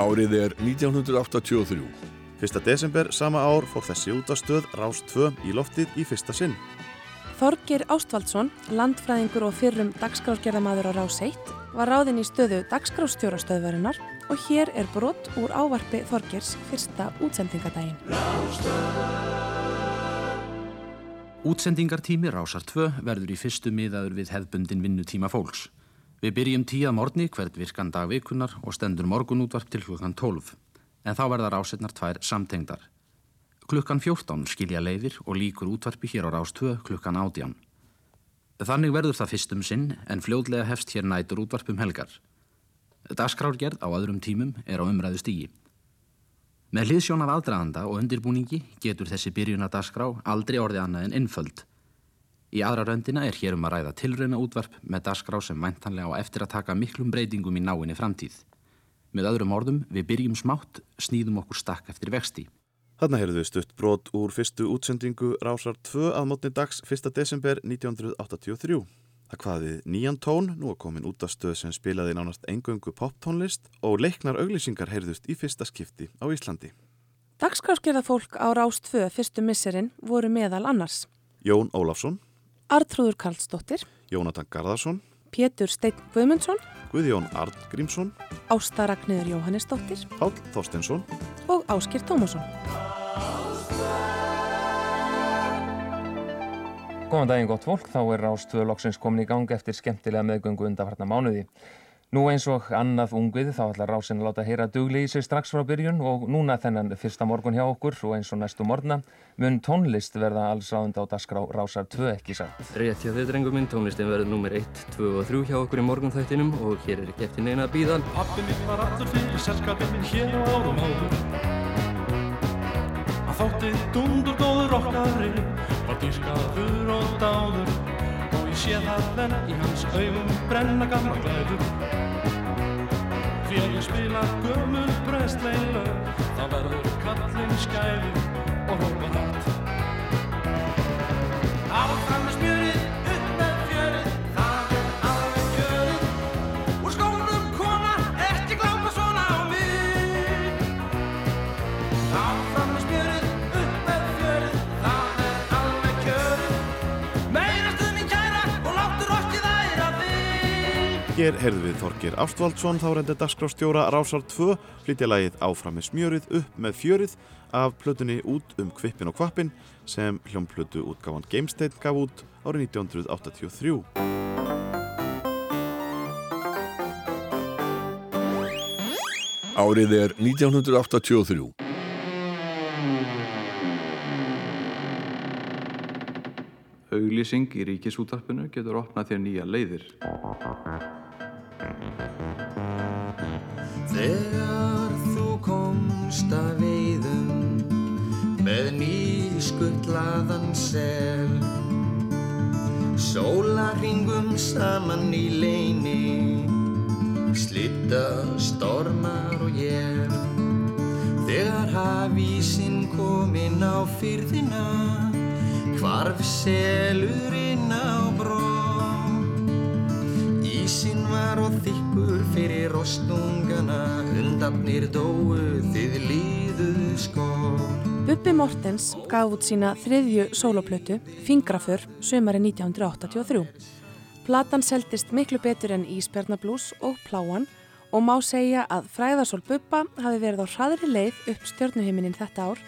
Árið er 1983. 1. desember sama ár fór þessi út af stöð Rás 2 í loftið í fyrsta sinn. Þorgir Ástvaldsson, landfræðingur og fyrrum dagskrásgerðamaður á Rás 1, var ráðinn í stöðu dagskrástjórastöðvarinnar og hér er brott úr ávarpi Þorgirs fyrsta útsendingadaginn. Útsendingartími Rásar 2 verður í fyrstu miðaður við hefðbundin vinnutíma fólks. Við byrjum tíða morgni hvert virkan dag vikunar og stendur morgunútvarp til klukkan 12. En þá verða rásetnar tvær samtengdar. Klukkan 14 skilja leiðir og líkur útvarpi hér á Rás 2 klukkan 18. Þannig verður það fyrstum sinn en fljóðlega hefst hér nætur útvarpum helgar. Dagskrárgerð á öðrum tímum er á umræðu stígi. Með hliðsjón af aðdraðanda og undirbúningi getur þessi byrjunadagskrá aldrei orðið annað en innföld. Í aðra röndina er hér um að ræða tilrauna útvarp með dagskrá sem væntanlega á eftir að taka miklum breytingum í náinni framtíð. Með öðrum orðum, við byrjum smátt, snýðum okkur stakk eftir vexti. Þarna heyrðu stutt brot úr fyrstu útsendingu Rásar 2 að mótni dags 1. desember 1983. Það hvaðið nýjan tón, nú er komin út af stöð sem spilaði nánast engöngu poptónlist og leiknar auglýsingar heyrðust í fyrsta skipti á Íslandi. Dagskrásgerða fólk á Rás 2 fyrstu misserinn voru meðal annars. Jón Ólafsson, Artrúður Karlsdóttir, Jónatan Garðarsson, Pétur Steinn Guðmundsson, Guðjón Arngrímsson, Ásta Ragnöður Jóhannesdóttir. Páll Þorstensson og Áskir Tómasson. Góðan daginn gott fólk, þá er Rástvö loksins komin í gang eftir skemmtilega meðgöngu undarfarna mánuði. Nú eins og annað ungvið þá ætlar Rásin að láta heyra dugli í sig strax frá byrjun og núna þennan fyrsta morgun hjá okkur og eins og næstu morgna mun tónlist verða alls ráðund á dasgrá Rásar 2 ekki satt. Rétt hjá þið drengum minn, tónlistin verður nummer 1, 2 og 3 hjá okkur í morgunþættinum og hér er ekki eftir neina að býða. Pappi minn var allur fyrir selskapinn minn hér á árum áður Hann þótti dundur góður okkari var dýrskaður og dáður ég sé það enn í hans augum brenna gamla glæður. Ég spila gömul brestleilu þá verður kallinn skæður og hópa hætt Hér heyrðum við Þorgir Ástvaldsson, þá reyndir dagskrástjóra Rásar 2, flytja lagið Áfram með smjörið upp með fjörið af plötunni Út um kvippin og kvappin sem hljómplötu útgáfan Gamestein gaf út árið 1983. Árið er 1983. Auglýsing í ríkisútarpinu getur opnað þér nýja leiðir. Þegar þú komst að veiðum með nýskullaðan sel Sólaringum saman í leini Slitta stormar og jél Þegar hafísinn kominn á fyrðina Hvarf selurinn á bró var og þykkur fyrir rostungana Undafnir dóu þið líðuð skór Bubbi Mortens gaf út sína þriðju sóloplötu, Fingraför, sömari 1983. Platan seldist miklu betur en Ísbjarnablús og Pláan og má segja að fræðarsól Bubba hafi verið á hraðri leið upp stjörnuhiminin þetta ár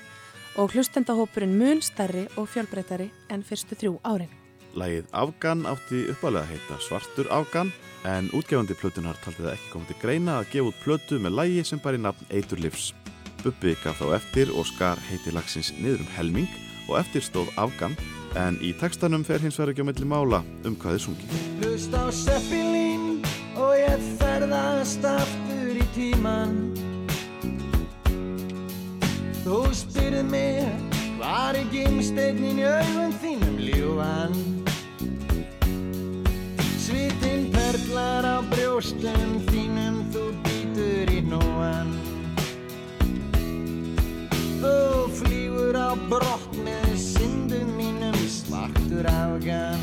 og hlustendahópurinn mun stærri og fjölbreytari en fyrstu þrjú árin. Lagið Afgan átti uppalega að heita Svartur Afgan en útgefandi plötunar taldi það ekki komið til greina að gefa út plötu með lagi sem bæri nafn Eitur Livs. Bubbi gaf þá eftir og skar heiti lagsins niður um helming og eftir stóð Afgan en í textanum fer hins vegar ekki á milli mála um hvað þið sungi. Hlust á Seppelin og ég ferðast aftur í tíman Þú spyrð mig hvar er gimsteinin í augum þínum ljúan Svitinn perlar á brjóstum þínum þú býtur í nóan Þú flýgur á brott með syndum mínum svartur afgan.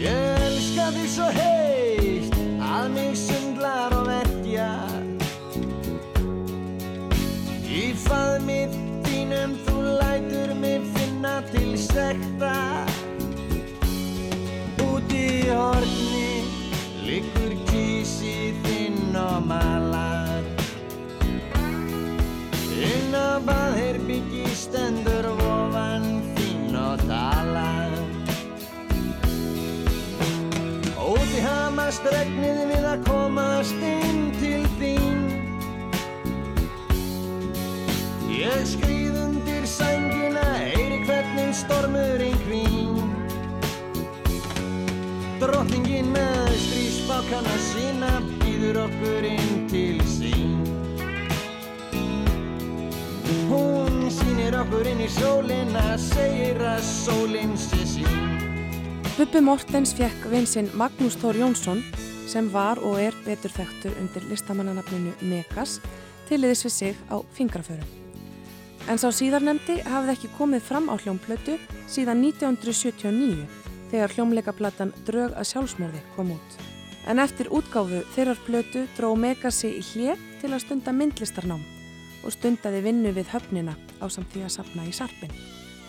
Ég elska þig svo heitt að mig sundlar og verkjar Í faðmi þínum þú lætur mig finna til sekta. Úti í horni liggur kísi þinn og malar Inn á baðherbyggi stendur vofan þín og talar. Úti hamast regnið við að komast inn til þín Ég skrýð undir sængina, heyri hvernig stormurinn hvín Drottningin með strísbákana sína býður okkur inn til sín. Hún sýnir okkur inn í sólina, segir að sólinn sé sín Bubbi Mortens fekk vinsinn Magnús Þór Jónsson sem var og er betur þekktur undir listamannanafninu Megas tiliðis við sig á fingraförum. En sá síðarnemdi hafði ekki komið fram á hljómplötu síðan 1979 þegar hljómleikaplatan Drög að sjálfsmörði kom út. En eftir útgáfu þeirrar plötu dró Megasi í hlið til að stunda myndlistarnám og stundaði vinnu við höfnina á samt því að sapna í sarpin.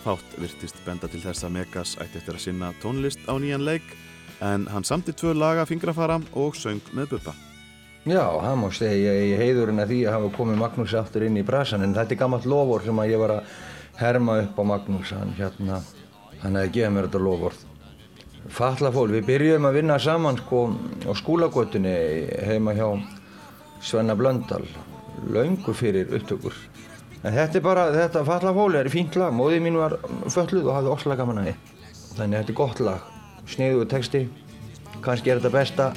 Fátt virtist benda til þess að Megas ætti eftir að sinna tónlist á nýjan leik en hann samti tvö laga fingrafara og söng með Bubba. Já, það má segja ég heiðurinn að því að hafa komið Magnús aftur inn í brasan en þetta er gammalt lofur sem að ég var að herma upp á Magnús hann hérna, hann hefði gefið mér þetta lofur Fallafól, við byrjuðum að vinna saman sko á skúlagötunni heima hjá Svenna Blöndal laungu fyrir upptökur. En þetta er bara, þetta Fallafól er fínt lag, móðið mín var fölluð og hafði að því. Þannig að þetta er gott lag, sniðuðu texti kannski er þetta besta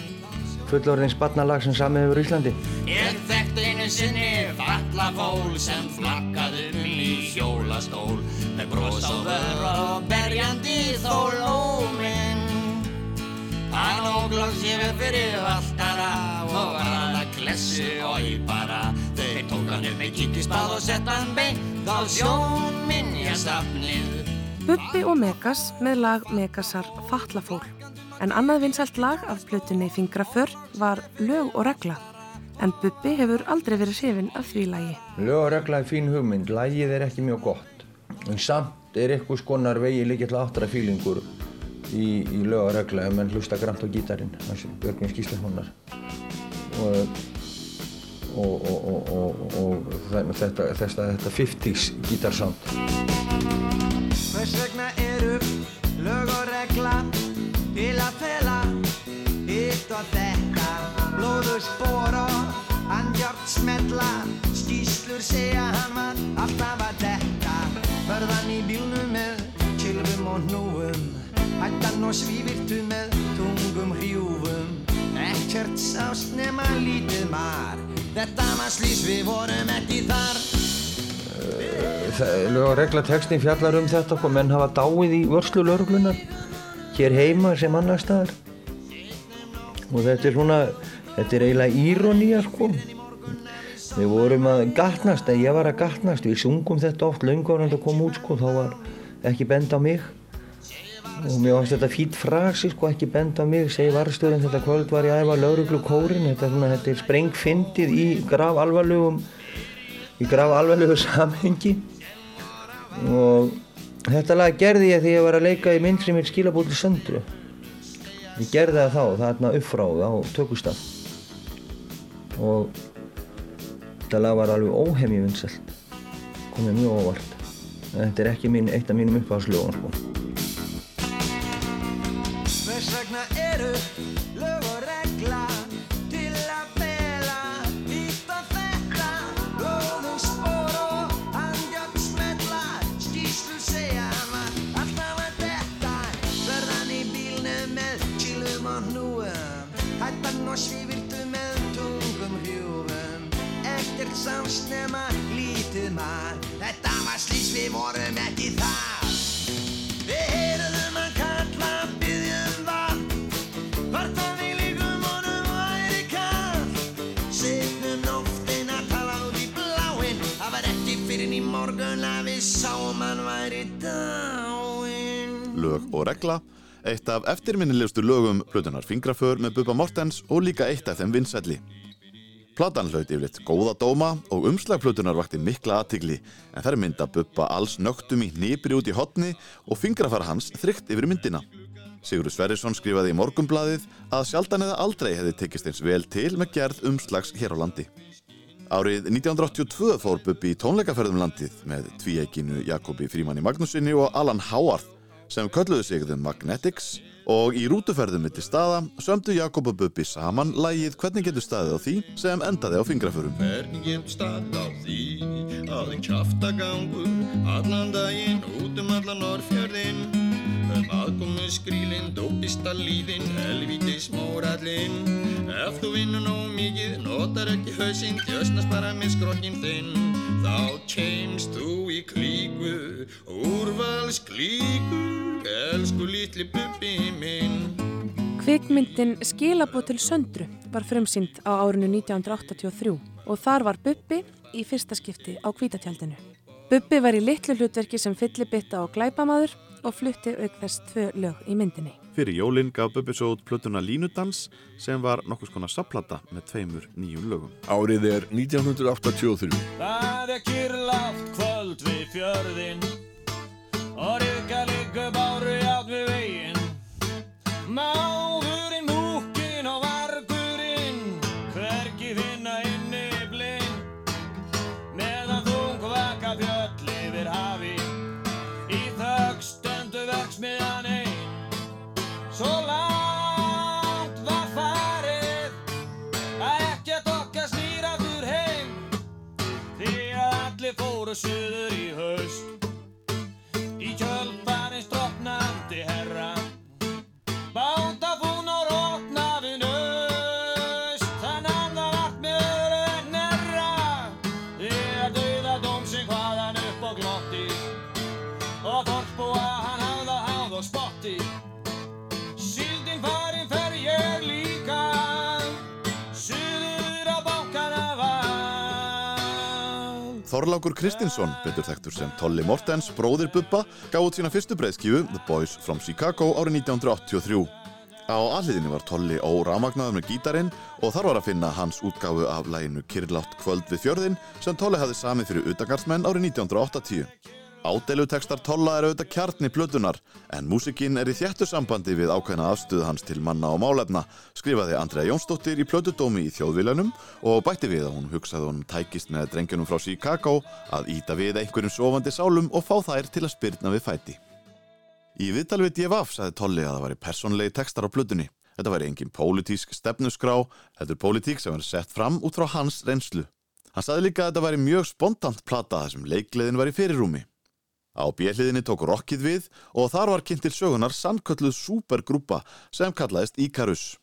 fullorðins barnalag sem samið hefur Íslandi. Ég þekkti einu sinni falla fól sem flakkaði um í hjólastól. Með bros á vörra og berjandi þó lóminn Hann óglóð sér fyrir valtara og að klessu og í bara. Þeir tók hann upp með kíkispað og sett hann beint á sjónminjastafnið Bubbi og Megas með lag Megasar Fallafól. En annað vinsælt lag af plötunni Fingraför var Lög og regla. En Bubbi hefur aldrei verið hrifin af því lagi. Lög og regla er fín hugmynd, lagið er ekki mjög gott en samt er eitthvað skonar vegi líka til áttra fílingur í, í lög og regla ef menn hlusta grænt á gítarinn hans Björgvin Skíslasonar og og, og, og, og, og þetta, þetta, þetta 50s gítarsound Hvers vegna eru lög og regla til að fela. Hitt og þetta blóðu spór og andjárt smetla skýslur segja hann var alltaf að detta. Förðan í bílnum með kilvum og hnúum. Hættan og svívirtu með tungum hrjúfum. Ekkert sást nema lítið mar. Þetta var slís við vorum ekki þar. Lög og regla textin fjallar um þetta hvað menn hafa dáið í vörslu lauruglunar hér heima sem annar staðar. Og þetta er svona þetta er eiginlega íronía sko. Við vorum að gatnast eða ég var að gatnast, við sungum þetta oft löngur en það kom út sko, þá var ekki bend á mig. Og mér varst þetta fýtt frasi sko, ekki bend á mig segi varstjóðin þetta kvöld var ég að æfa lauruglu kórin þetta, er svona, þetta er sprengfindið í graf alvarlegum í graf alvarlegu samhengi. Og þetta lag gerði ég þegar ég var að leika í mynd sem er skilabóti söndru. Ég gerði það þá, þarna uppfráð á tökustaf og þetta lag var alveg óhemji vinsælt komið mjög óvart. Þetta er ekki mín, eitt af mínum uppáðslögun sko. Sást nema lítið mann þetta var slís við vorum ekki þar. Við heyrðum að kalla byggjum vatn. Hvort að við líkum honum væri kall Sitnum nóttina talað út í bláinn. Það var ekki fyrir í morgun að við sáum hann væri dáinn. Lög og regla. Eitt af eftirminnilegustu lögum Plutunar Fingraför með Bubba Mortens og líka eitt af þeim vinsælli. Platan hlaut yfirleitt góða dóma og umslag Plutunar vakti mikla aðtigli en þær mynda Bubba alls nögtum í hnýpri út í hotni og fingrafara hans þrygt yfir myndina. Sigurður Sverrisson skrifaði í Morgunbladið að sjaldan eða aldrei hefði tekist eins vel til með gerð umslags hér á landi. Árið 1982 fór Bubbi í tónleikaferðum landið með tvíeikinu Jakobi Frímanni Magnúsinni og Alan Howard sem kölluðu sig The Magnetics og í rútuferðum mitt í staða sömdu Jakob og Bubbi saman lægið Hvernig getur staðið á því sem endaði á fingraförum. Hvernig getur staðið á því að einn kjaftagangur allan daginn út um allan orðfjörðin um aðkomu skrílinn, dópista líðin, helvítis mórallinn Ef þú vinnur nóg mikið, notar ekki hausinn, djösnast bara með skrokkin þinn. Þá keimst þú í klíku, úrvals klíku, elsku litli bubbi minn. Kvikmyndin Skilabóð til söndru var frumsýnd á árinu 1983 og þar var Bubbi í fyrsta skipti á kvítatjaldinu. Bubbi var í litlu hlutverki sem fyllibitta og glæpamaður og flutti auk þess tvö lög í myndinni. Fyrir jólinn gaf Bubbi svo út plötuna Línudans sem var nokkus konar sapplata með tveimur nýjum lögum. Árið er 1983. Það er kyrlátt kvöld við fjörðinn og rygga liggur báru átt við veginn Máðurinn, 是。Þorlákur Kristinsson, betur þekktur sem Tolli Mortens, bróðir Bubba, gaf út sína fyrstu breyðskífu The Boys from Chicago árið 1983. Á alliðinni var Tolli óramagnaður með gítarinn og þar var að finna hans útgáfu af læginu Kyrlátt kvöld við fjörðin sem Tolli hafði samið fyrir utagarðsmenn árið 1980. Ádeilutekstar Tolla er auðvitað kjarni plötunar en músikinn er í þjættu sambandi við ákveðna afstöðu hans til manna og málefna skrifaði Andrea Jónsdóttir í plötudómi í þjóðviljanum og bætti við að hún hugsaði honum tækist með drengjunum frá Chicago að íta við einhverjum sofandi sálum og fá þær til að spyrna við fæti. Í viðtal við D.F.A.F. sagði Tolli að það væri personlegi tekstar á plötunni. Þetta væri engin pólitísk stefnusgrá, þetta er pólitík sem verið sett fram út frá hans reynslu. Hann sagði líka að þetta væri mjög spontant plata þar sem leikleðin var í fyrirrúmi. Á bjelliðinni tók rockið við og þar var kynnt til sögunar sannkölluð supergrúpa sem kallaðist Íkarus.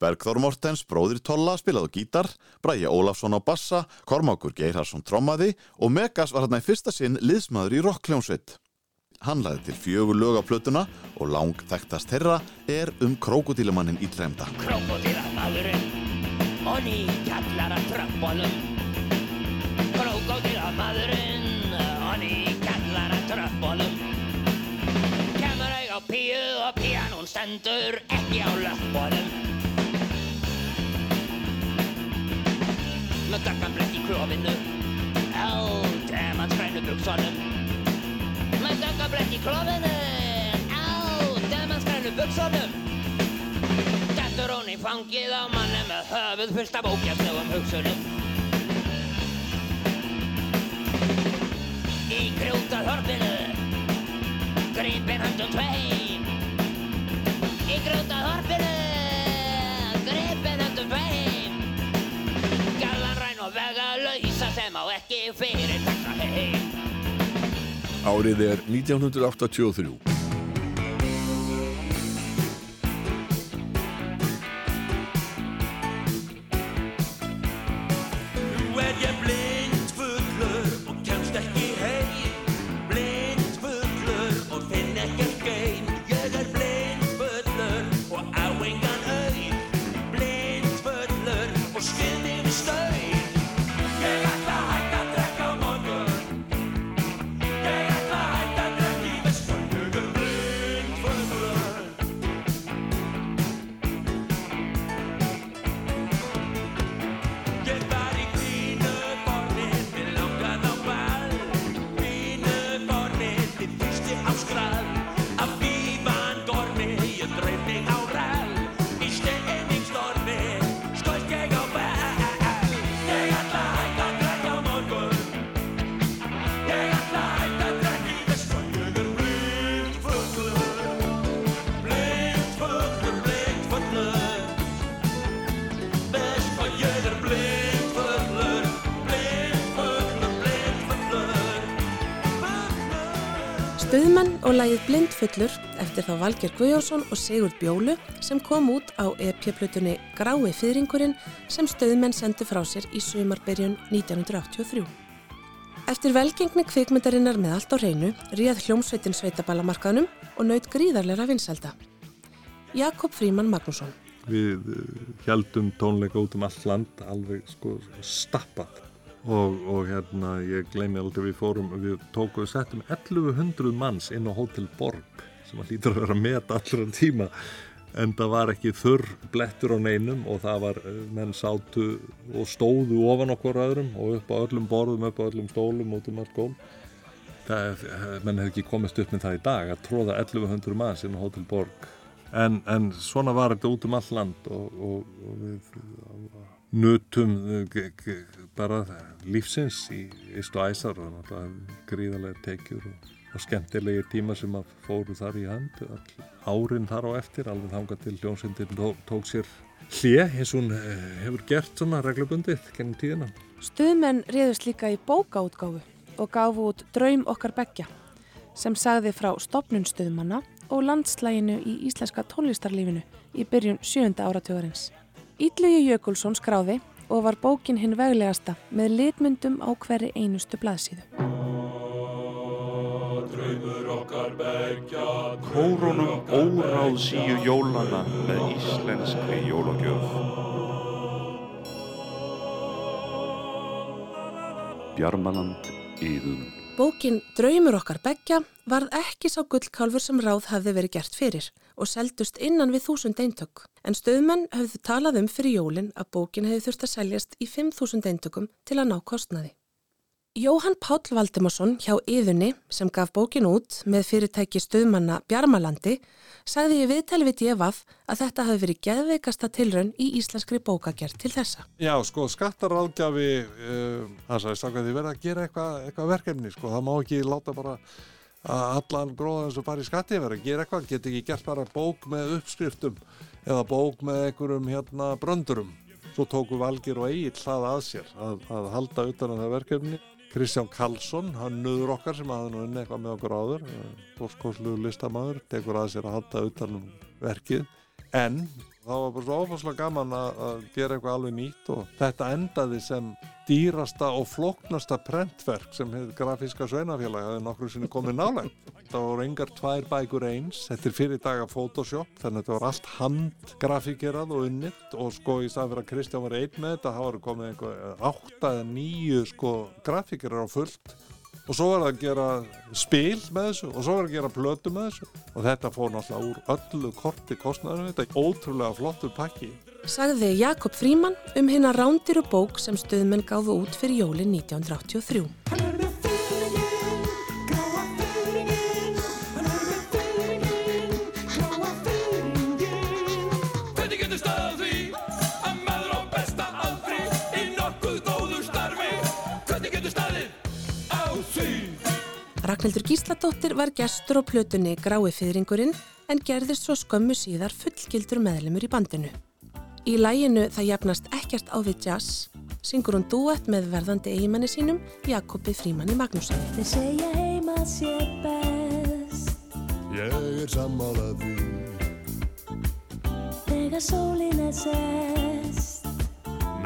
Bergþór Mortens, bróðir Tolla, spilaði gítar, Bræja Ólafsson á bassa, Kormákur Geirharsson trommaði og Megas var hérna í fyrsta sinn liðsmaður í rockljónsveit. Hann laði til fjögur lög á plötuna og lang þekktast herra er um krókudílamannin Íllreimda. Krokodílamadurinn og ný kallar stendur ekki á löppunum. Með dökkan blett í klófinu Eld er mann skrænu buksunum Með dökkan blett í klófinu Eld er mann skrænu buksunum Dettur hún í fangið á manni með höfuð fullt af ógæstnögum hugsunum. Í grjóta þorpinu Gripin höndum tveim Grjóta þorpinu Gripin höndum tveim Gallan ræn og vega lausa sem á ekki fyrir takka heim. Árið er 1983. lagið Blindfullur eftir þá Valger Guðjónsson og Sigurd Bjólu sem kom út á EP-plutunni Grái fyrringurinn sem stöðmenn sendi frá sér í sumarbyrjun 1983. Eftir velgengni kvikmyndarinnar með allt á hreinu ríð hljómsveitin sveitaballamarkaðnum og naut gríðarlega vinsalda. Jakob Fríman Magnússon Við heldum tónleika út um allt land alveg sko stappað og, og hérna ég gleymi aldrei við fórum, við tókum við settum 1100 manns inn á Hotel Borg sem að hlýtur að vera að meta allra tíma en það var ekki þurr blettur á neinum og það var, eh, menn sátu og stóðu ofan okkur öðrum og upp á öllum borðum, upp á öllum stólum út um allt gól það, menn hefði ekki komist upp með það í dag að tróða 1100 manns inn á Hotel Borg. En, en svona var þetta út um all land og, og, og við nutum eh, bara lífsins í og æsar og náttúrulega gríðarlega tekjur og, og skemmtilegi tíma sem að fóru þar í hand all árin þar á eftir alveg þangað til hljónsindin tók, tók sér hlje eins og hún eh, hefur gert svona reglubundið gennum tíðina Stuðmenn réðust líka í bókaútgáfu og gáfu út Draum okkar beggja sem sagði frá stopnun stuðmanna og landslæginu í íslenska tónlistarlífinu í byrjun sjönda áratugarins. Ítlugi Jökulsson skráði og var bókin hinn veglegasta með litmyndum á hverri einustu blaðsíðu. Kórunum óráð síu jólana með íslenskri jólagjöf. Bjarmaland Íðun. Bókin Draumur okkar beggja varð ekki sá gullkálfur sem ráð hafði verið gert fyrir og seldust innan við þúsund eintök. En stöðmenn höfðu talað um fyrir jólin að bókin hefði þurft að seljast í 5.000 eintökum til að ná kostnaði. Jóhann Páll Valdimarsson hjá Yðunni sem gaf bókin út með fyrirtæki stöðmanna Bjarmalandi sagði í viðtali við Djefað að þetta hafi verið geðveikasta tilraun í íslenskri bókagerð til þessa. Já, sko, skattaráðgjafi, uh, hann sagði, strákar, þið verða að gera eitthvað, eitthvað verkefni, sko, það má ekki láta bara að allan gróðan sem bara í skatti verða að gera eitthvað, geti ekki gert bara bók með uppskriftum eða bók með einhverjum hérna bröndurum. Svo tóku Valgir og Egil það að sér að, að halda utan að það verkefni. Kristján Karlsson, hann nöður okkar sem hafði nú unni eitthvað með okkur áður, bóskoslu listamæður, tekur að sér að halda utan um verkið. En það var bara svo ofaslega gaman að, gera eitthvað alveg nýtt og þetta endaði sem dýrasta og flóknasta prentverk sem hefði grafíska sveinafélag hefði nokkru sinni komið nálægt. Það voru engar tvær bækur eins, þetta er fyrir daga Photoshop, þannig að þetta var allt handgrafíkerað og unnit og sko í staðan fyrir að Kristján var einn með þetta, það voru komið einhver átta eða nýju sko grafíkerar á fullt og svo var það að gera spil með þessu og svo var það að gera plötu með þessu og þetta fór náttúrulega úr öllu korti kostnæðinu, þetta er ótrúlega flottur pakki. Sagði Jakob Fríman um hérna rándiru bók sem stöðmenn gáfu út fyrir jólin 1983. Ragnhildur Gísladóttir var gestur á plötunni Grái fyrringurinn en gerðist svo skömmu síðar fullgildur meðlumur í bandinu. Í læginu Það jafnast ekkert á við jazz syngur hún duett með verðandi eigimanni sínum Jakobi Frímanni Magnússon. Þeir segja heima sé best. Ég er sammálað því. Þegar sólin er sest.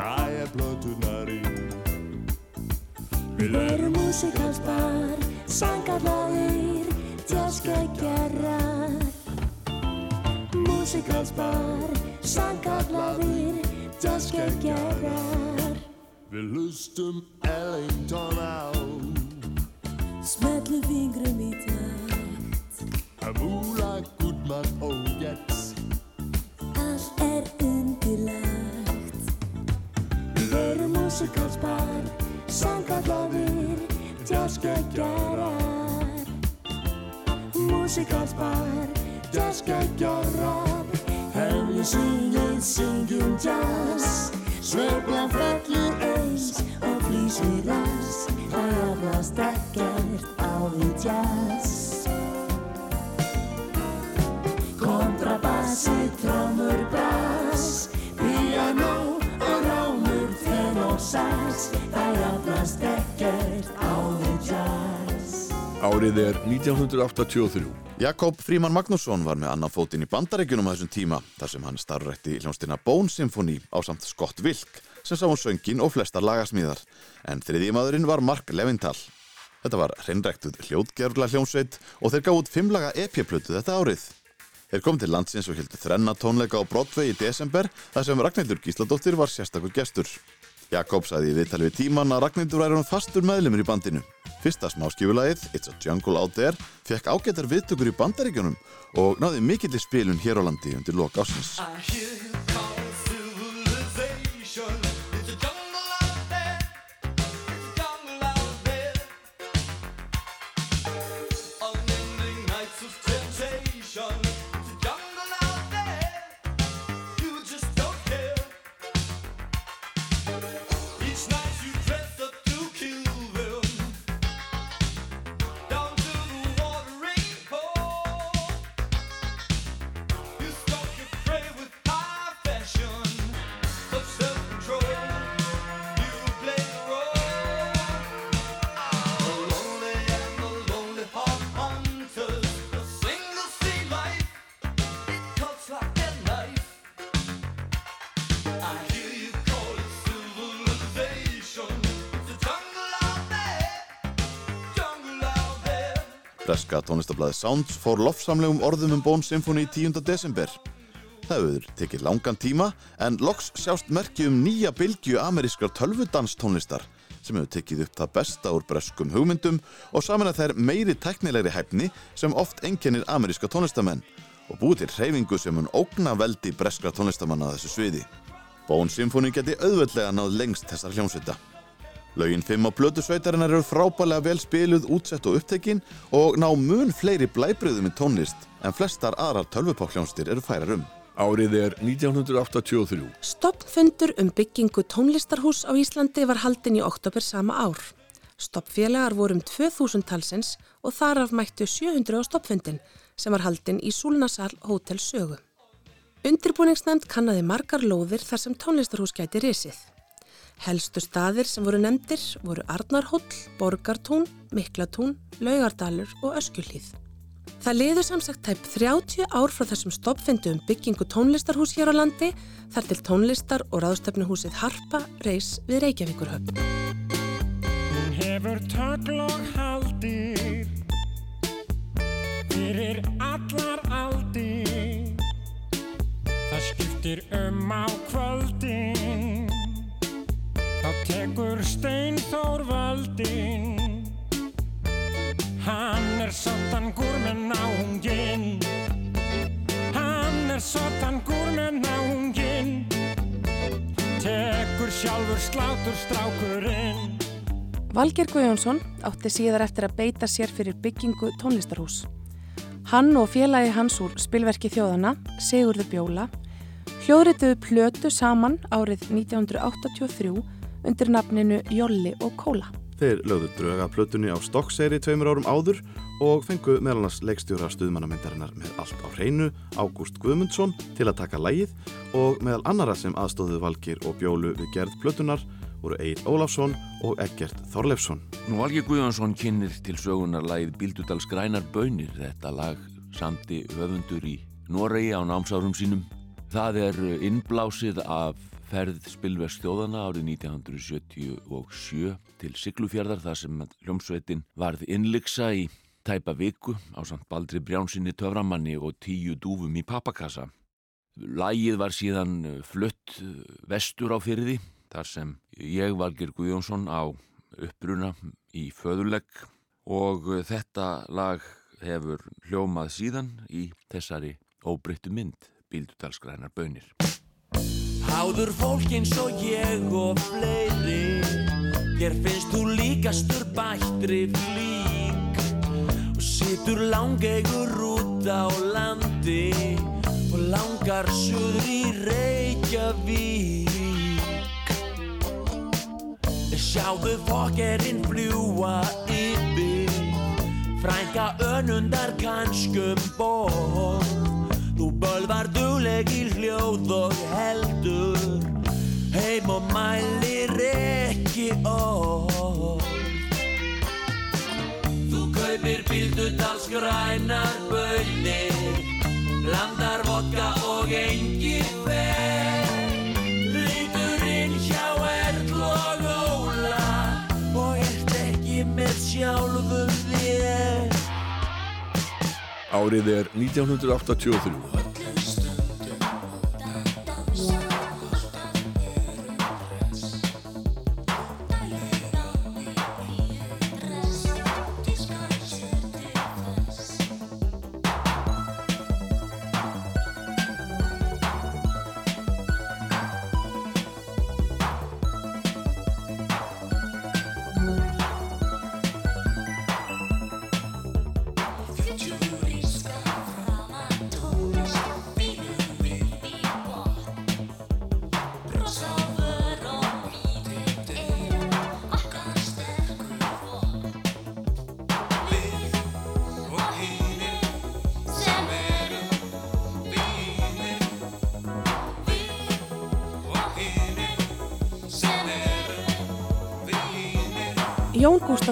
Næja blötunar í. Við erum músikalspar Sangarlaðir Jazzgeggjarar Músikalspar Sangarlaðir Jazzgeggjarar Við hlustum Ellington á. Smellu fingrum í takt. Múla Gudmann og Getz Allt er undirlagt. Við erum músikalspar Sangarlaðir Jazzgeggjarar. Músikalspar Jazzgeggjarar. Hefðu syngið, syngjum jazz. Sveiflan fellur eins og flýsir rass. Það jafnast ekkert á við jazz. Kontrabassi, trommur, bass Piano og rámur, tenor, sax. Það jafnast ekkert á við jazz Árið er 1983. Jakob Fríman Magnússon var með annan fótinn í bandaríkjunum á þessum tíma þar sem hann starfrætti hljónstina Bone Symphony á samt Scott Wilk sem sá hún söngin og flestar lagasmíðar en þriðjimaðurinn var Mark Levinthal. Þetta var hreinræktuð hljóðgerfla hljónsveit og þeir gáð út fimmlaga EP-plötu þetta árið. Þeir kom til landsins og hildu þrenna tónleika á Broadway í desember þar sem Ragnhildur Gísladóttir var sérstakur gestur. Jakob sagði í viðtali við tíman að Ragnhildur væri hún fastur meðlumur í bandinu. Fyrsta smáskjöfulagið, It's a Jungle Out There, fekk ágættar viðtökur í bandaríkjunum og náði mikill í spilun hér á landi undir lok ásins. Tónlistablaði Sounds fór lofsamlegum orðum um Bone Symphony 10. desember. Það hefur tekið langan tíma en loks sjást merki um nýja bylgju amerískar tölvudanstónlistar sem hefur tekið upp það besta úr breskum hugmyndum og saman að þær meiri teknilegri hæfni sem oft einkennir ameríska tónlistamenn og búið til hreyfingu sem mun ógna veldi breskra tónlistamanna á þessu sviði. Bone Symphony geti auðveldlega náð lengst þessar hljómsveita. Laugin 5 á plötusveitarinnar eru frábælega vel spiluð, útsett og upptekinn og ná mun fleiri blæbriðum í tónlist en flestar aðrar tölvupákljónstir eru færar um. Árið er 1983. Stoppfundur um byggingu tónlistarhús á Íslandi var haldin í oktober sama ár. Stoppfélagar voru um 2000 talsins og þar af mættu 700 á stoppfundin sem var haldin í Súlnasal Hótel Sögu. Undirbúningsnefnd kannaði margar lóðir þar sem tónlistarhús gæti risið. Helstu staðir sem voru nefndir voru Arnarhóll, Borgartún, Miklatún, Laugardalur og Öskjulíð. Það liður samsagt tæp 30 ár frá þessum stoppfundu um byggingu tónlistarhús hér á landi þar til tónlistar og ráðstöfnuhúsið Harpa reys við Reykjavíkurhöfn. Hún hefur tökl og haldir fyrir allar aldir Það skiptir um á kvöldin Þá tekur Steinþór völdin Hann er sottan gúrmen á hungin Hann er sottan gúrmen á hungin Tekur sjálfur slátur strákurinn. Valger Guðjónsson átti síðar eftir að beita sér fyrir byggingu tónlistarhús. Hann og félagi hans úr spilverki þjóðana, Sigurður Bjóla, hljóðrituðu plötu saman árið 1983 undir nafninu Jolli og Kóla. Þeir lögðu dröga plötunni á Stokkseyri tveimur árum áður og fengu meðal annars leikstjóra stuðmannamyndarinnar með allt á hreinu, Ágúst Guðmundsson, til að taka lægið og meðal annara sem aðstóðu Valgir og Bjólu við gerð plötunar voru Egil Ólafsson og Eggert Þorleifsson. Nú Valgir Guðjónsson kynir til sögunar lagið Bíldudals grænar bönir. Þetta lag samti höfundur í Noregi á námsárum sínum. Það er innblásið af ferð Spilvers þjóðana árið 1977 til Siglufjörðar þar sem hljómsveitin varð innliksa í tæpa viku á samt Baldri Brjánsinni töframanni og tíu dúfum í pappakassa. Lægið var síðan flutt vestur á fyrði þar sem ég Valgir Guðjónsson á uppbruna í föðulegg og þetta lag hefur hljómað síðan í þessari óbreyttu mynd Bíldudalsgrænar bönir. Háður fólk eins og ég og fleiri. Þér finnst þú líkastur bættri flík. Og situr langeigur út á landi Og langar suður í Reykjavík. Sjáðu fokkerinn fljúa yfir. Frænka önundar kannskum ból Þú bölvar dugleg í hljóð og heldur Heim og mælir ekki orð. Þú kaupir bíldudals grænar bönir Árið er 1983.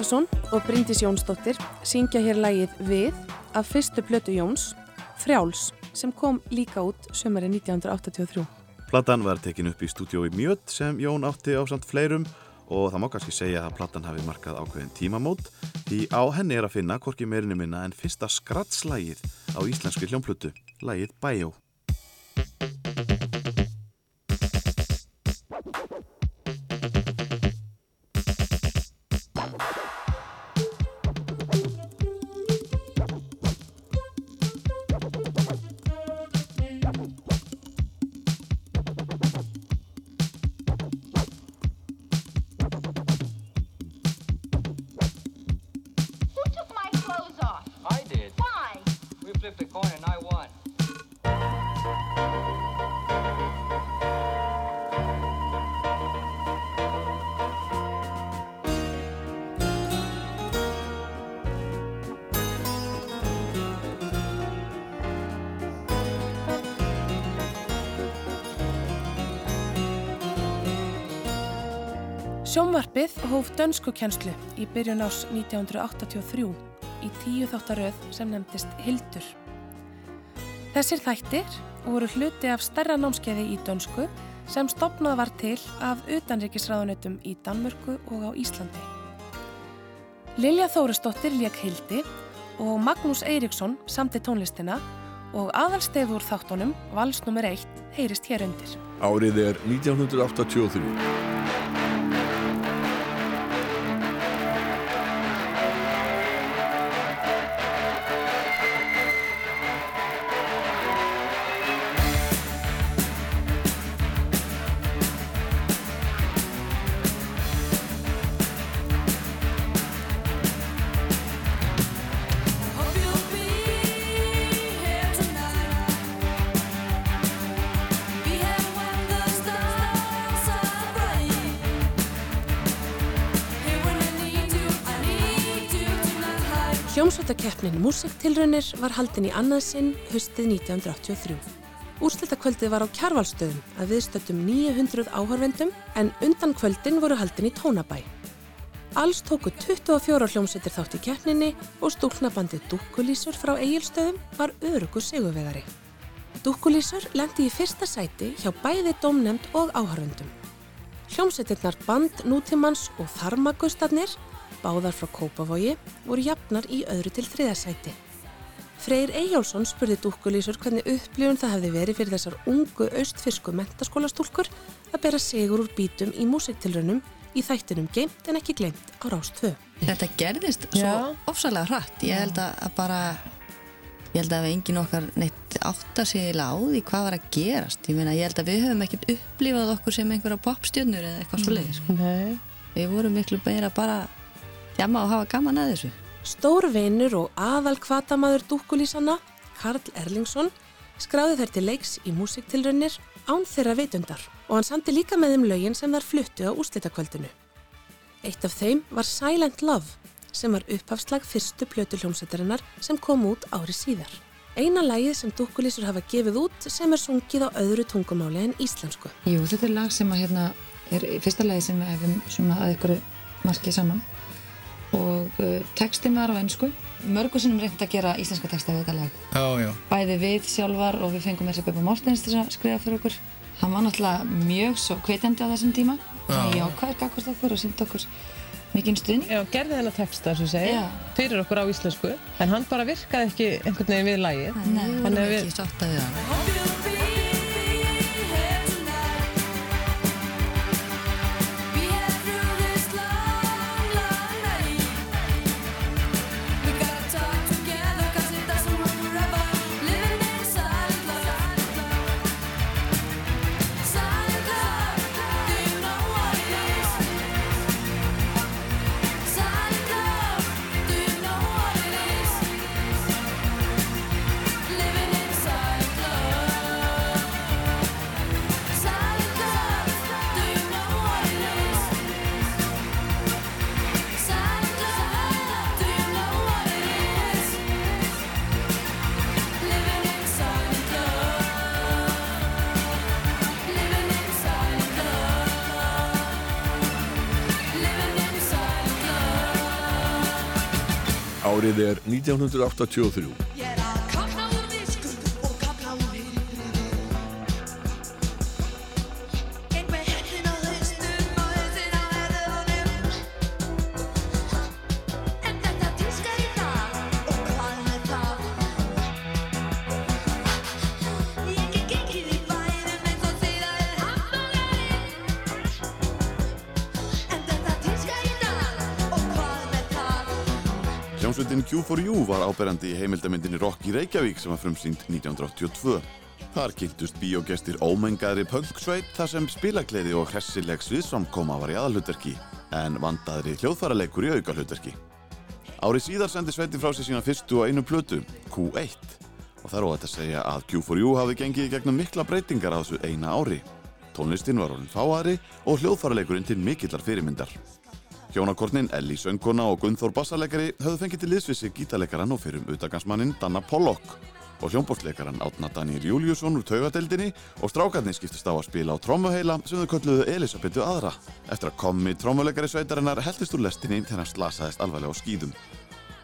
Jón Gustafsson og Bryndis Jónsdóttir syngja hér lægið Við af fyrstu plötu Jóns, Frjáls, sem kom líka út sömari 1983. Platan var tekin upp í stúdiói Mjöt sem Jón átti á samt fleirum og það má kannski segja að platan hafi markað ákveðin tímamót því á henni er að finna hvorki meirinu minna en fyrsta skratslægið á íslenski hljómplötu, lægið Bæjó. Sjónvarpið hóf dönskukenslu í byrjun ás 1983 í tíu þáttaröð sem nefndist Hildur. Þessir þættir voru hluti af stærra námskeiði í dönsku sem stopnað var til af utanrikisráðunetum í Danmörku og á Íslandi. Lilja Þórisdóttir lék Hildi og Magnús Eiríksson samti tónlistina og aðalstefur þáttunum, vals nr. 1, heyrist hér undir. Árið er 1983. Hljómsveitakeppnin Músiktilraunir var haldin í annað sinn höstið 1983. Úrslitakvöldið var á Kjarvalstöðum að viðstöttum 900 áhörvendum en undan kvöldin voru haldin í Tónabæ. Alls tóku 24 hljómsveitir þátt í keppninni og stúlnabandið Dúkkulísur frá Egilstöðum var örugur sigurvegari. Dúkkulísur lendi í fyrsta sæti hjá bæði domnemnd og áhörvendum. Hljómsveitirnar Band Nútímans og Þarmagustarnir báðar frá Kópavogi, voru jafnar í öðru til þriðasæti. Freyr Eyjálsson spurði dúkkulísur hvernig upplifun það hefði verið fyrir þessar ungu austfirsku mentaskólastúlkur að bera sigur úr bítum í músiktilrönum í þættinum geimt en ekki gleimt á Rást 2. Þetta gerðist svo ofsalega hratt. Ég held að að bara, ég held að við engin okkar neitt átta sig eiginlega á því hvað var að gerast. Ég meina, ég held að við höfum ekkert upplifað okkur sem einhverja popstjörnur eða eitthvað svo leiðis. Nei. Við vorum miklu meira bara jamma og hafa gaman að þessu. Stór vinur og aðal kvatamaður dúkkulísanna, Karl Erlingsson, skráði þær til leiks í músiktilrönnir án þeirra veitundar og hann sandi líka með þeim lögin sem þar fluttu á úslitakvöldinu. Eitt af þeim var Silent Love sem var upphafslag fyrstu plötu hljómsveitarinnar sem kom út ári síðar. Eina lagið sem dúkkulísur hafa gefið út sem er sungið á öðru tungumáli en íslensku. Jú, þetta er lag sem að hérna er fyrsta lagi sem við hefum svona að ykkur markið saman og uh, textin var á ennsku mörgur sinnum reynd að gera íslenska texta við þetta lag Já, já. bæði við sjálfar og við fengum þess að Beppa Mortens til að skrifa fyrir okkur hann var náttúrulega mjög svo kveitandi á þessum tíma Já. já, hvað er gagvart okkur og sýndi okkur mikinn stund Já, gerði þennan texta, sem segir, Já. fyrir okkur á íslensku, en hann bara virkaði ekki einhvern veginn við lagið. Nei, við vorum að ekki sátt að við það Árið er 1983. Hljómsveitin Q4U var áberandi í heimildamindinni Rock í Reykjavík sem var frumsýnd 1982. Þar kynntust bíógestir ómengaðri punksveit þar sem spilakleiði og hressileg sviðsframkoma var í aðalhutverki en vandaðri hljóðfæraleikur í aukalhutverki. Árið síðar sendi sveitin frá sig sína fyrstu og einu plötu, Q1, og það er óætt að segja að Q4U hafi gengið í gegnum mikla breytingar á þessu eina ári. Tónlistin var orðin fáari og hljóðfæraleikurinn til mikillar fyrirmyndar. Hjónakornin Elli Söngkona og Gunnþór Bassalegari höfðu fengið til liðsvissi gítaleikaran og fyrir utagansmannin Danna Pollock og hljómbórtleikaran Átna Daniel Júliusson úr taugadeildinni og strákarnir skiptist á að spila á trommuheila sem þau kölluðu Elisabetu aðra. Eftir að komi trommuleikari sveitarinnar heldist úr lestinni þegar hann slasaðist alvarlega á skýðum.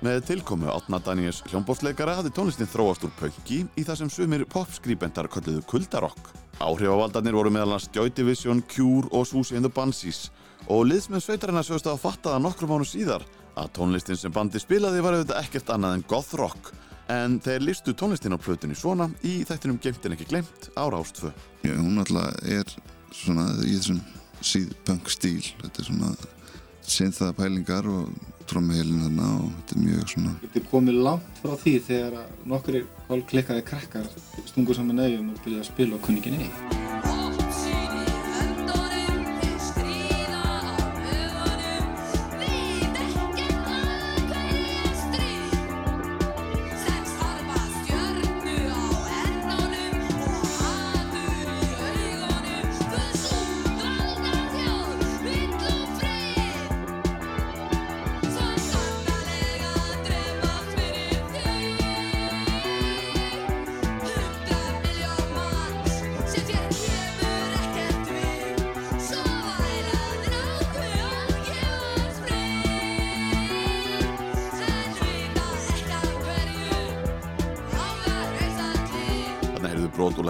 Með tilkomu Átna Daniels hljómbórtleikara hafði tónlistin þróast úr pönki í það sem sumir popskrýbendar kölluðu kuldarokk. Áhrifavaldarnir voru meðal hans Joy Division, Cure og Susie and the Banshees og liðsmenn sveitarinnar sögust að fatta það nokkrum mánu síðar að tónlistin sem bandi spilaði var auðvitað ekkert annað en goth rock en þeir listu tónlistin á plötunni svona í þættinum Gemt en ekki glemt á Rástfö. Já, hún alltaf er svona í þessum síðpunk stíl þetta er svona synþaða pælingar og trommuheilin þarna og þetta er mjög svona Þetta er komið langt frá því þegar að nokkur klikkaði krakkar stungur saman nefjum og byrjaði að spila og kunni ekki neitt.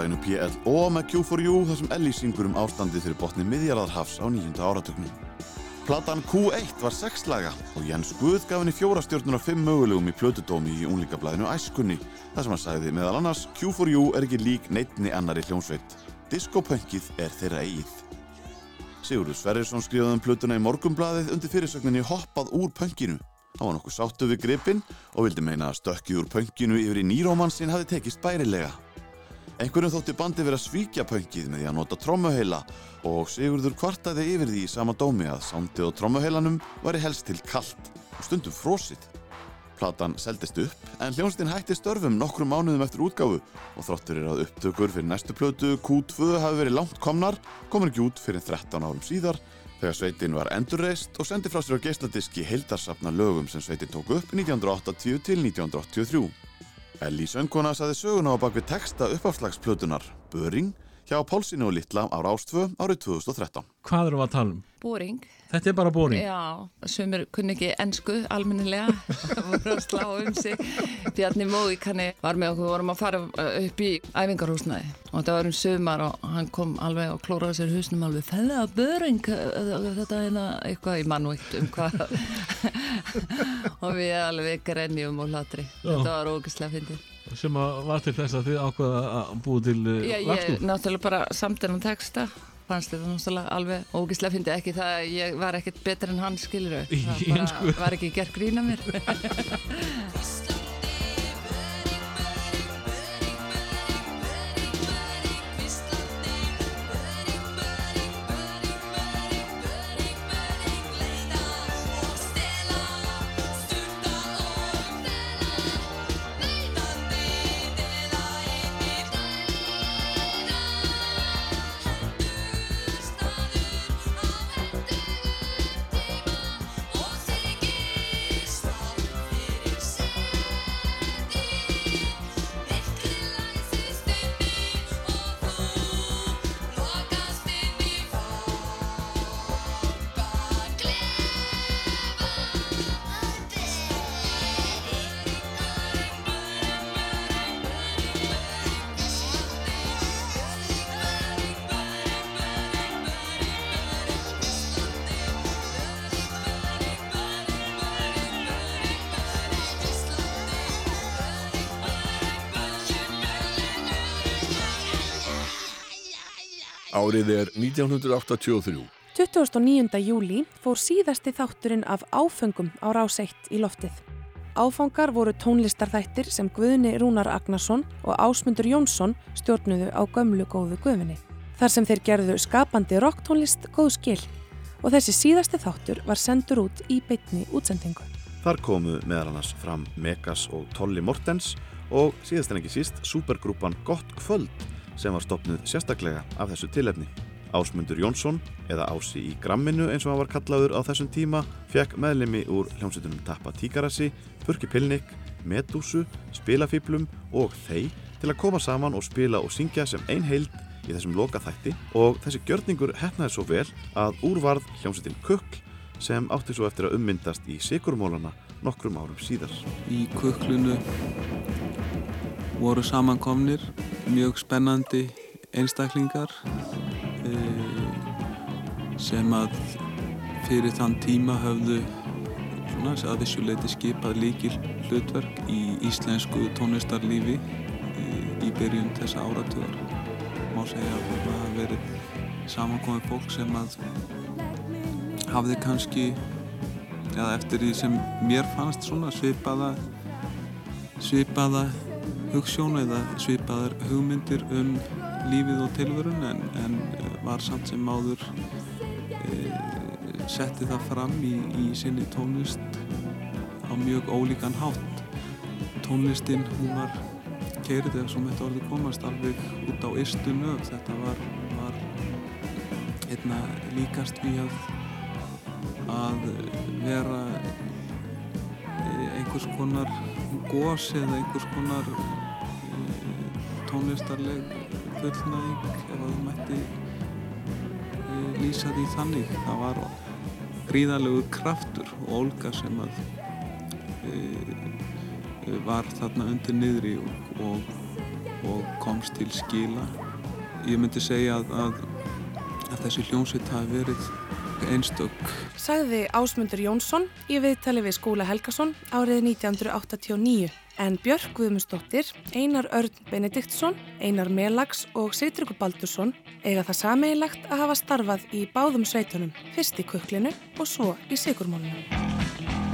Læginu PLO með Q4U þar sem Ellie syngur um ástandið fyrir botni miðjarðarhafs á nýjunda áratögnum. Platan Q1 var sex laga og Jens Guð gaf henni fjóra stjórnur af fimm mögulegum í plötudómi í unglingablaðinu Æskunni þar sem hann sagði meðal annars Q4U er ekki lík neittni annari hljómsveit. Diskopönkið er þeirra eigið. Sigurður Sverrisson skrifaði um plötuna í morgumblaðið undir fyrirsögninni hoppað úr pönkinu. Hann var nokkuð sáttu við gripinn og vildi meina að stökkið úr pönkinu yfir í nýrómansinn hafi tekist bærilega. Einhverjum þótti bandi verið að svíkja pönkið með því að nota trommuheila og Sigurður kvartaði yfir því í sama dómi að sándið á trommuheilanum væri helst til kallt og stundum frosið. Platan seldist upp en hljónstinn hætti störfum nokkrum mánuðum eftir útgáfu og þróttur er að upptökur fyrir næstu plötu Q2 hafi verið langt komnar, komur ekki út fyrir 13 árum síðar þegar sveitin var endurreist og sendi frá sér á geisladiski heildarsafna lögum sem sveitin tók upp 1980 til 1983. Ellie Söngkona saði söguna á bakvið texta uppáfslagsplötunar Böring hjá Pálsinu og Littla á Rástfö árið 2013. Hvað erum við að tala um? Bóring. Þetta er bara bóring? Já, sumir kunni ekki ennsku almennilega, voru að slá um sig. Bjarni Mói kanni var með okkur, vorum að fara upp í æfingarhúsnaði og þetta var um sumar og hann kom alveg og klóraði sér húsnum alveg fellega böring, þetta er eitthvað í mannvíkt um hvað og við alveg grenjum og hlatri. Þetta var ógislega fyndið. Sem að var til þess að þið ákvaða að búið til Já, ég náttúrulega bara samtennum texta fannst þetta náttúrulega alveg ógislega fyndi ekki það að ég var ekkert betur en hann skilur það bara var ekki gert grína mér Árið er 1983. 29. júli fór síðasti þátturinn af áfengum á rás 1 í loftið. Áfangar voru tónlistarþættir sem Guðni Rúnar Agnarsson og Ásmundur Jónsson stjórnuðu á gömlu góðu guðvinni. Þar sem þeir gerðu skapandi rocktónlist góð skil og þessi síðasti þáttur var sendur út í beitni útsendingu. Þar komu meðal annars fram Megas og Tolli Mortens og síðast en ekki síst supergrúpan Gott Kvöld sem var stopnuð sérstaklega af þessu tilefni. Ásmundur Jónsson, eða Ási í gramminu eins og hann var kallaður á þessum tíma, fekk meðlemi úr hljómsveitunum Tappa Tíkarassi, Burki Pilnik, Medúsu, Spilafíblum og Þey til að koma saman og spila og syngja sem ein heild í þessum loka þætti og þessi gjörningur hefnaði svo vel að úrvarð hljómsveitin Kukl sem átti svo eftir að ummyndast í Sigurmólana nokkrum árum síðar. Í kuklunu voru samankomnir mjög spennandi einstaklingar eh, sem að fyrir þann tíma höfðu svona, að vissuleiti skipað líkil hlutverk í íslensku tónlistarlífi í byrjun þessa áratugar. Má segja að það hafa verið samankomið fólk sem að hafði kannski eða eftir því sem mér fannst svona svipaða svipaða hugssjón eða svipaðar hugmyndir um lífið og tilvörun en, en var samt sem áður e, setti það fram í, í sinni tónlist á mjög ólíkan hátt. Tónlistin hún var kerið ef svo mitt orði komast alveg út á ystu nög þetta var, var einna líkast við að að vera einhvers konar gós eða einhvers konar tónlistarleg fullnæging ef að þú mætti lýsa því þannig. Það var gríðalegu kraftur og olga sem að var þarna undir niðri og, og, og komst til skila. Ég myndi segja að, að, að þessi hljómsveit hafi verið einstök. Sagði Ásmundur Jónsson í viðtali við Skúla Helgason árið 1989 en Björk Guðmundsdóttir, Einar Örn Benediktsson, Einar Melags og Sigtryggur Baldursson eiga það sameigilegt að hafa starfað í báðum sveitunum, fyrst í kuklinu og svo í sigurmálunum.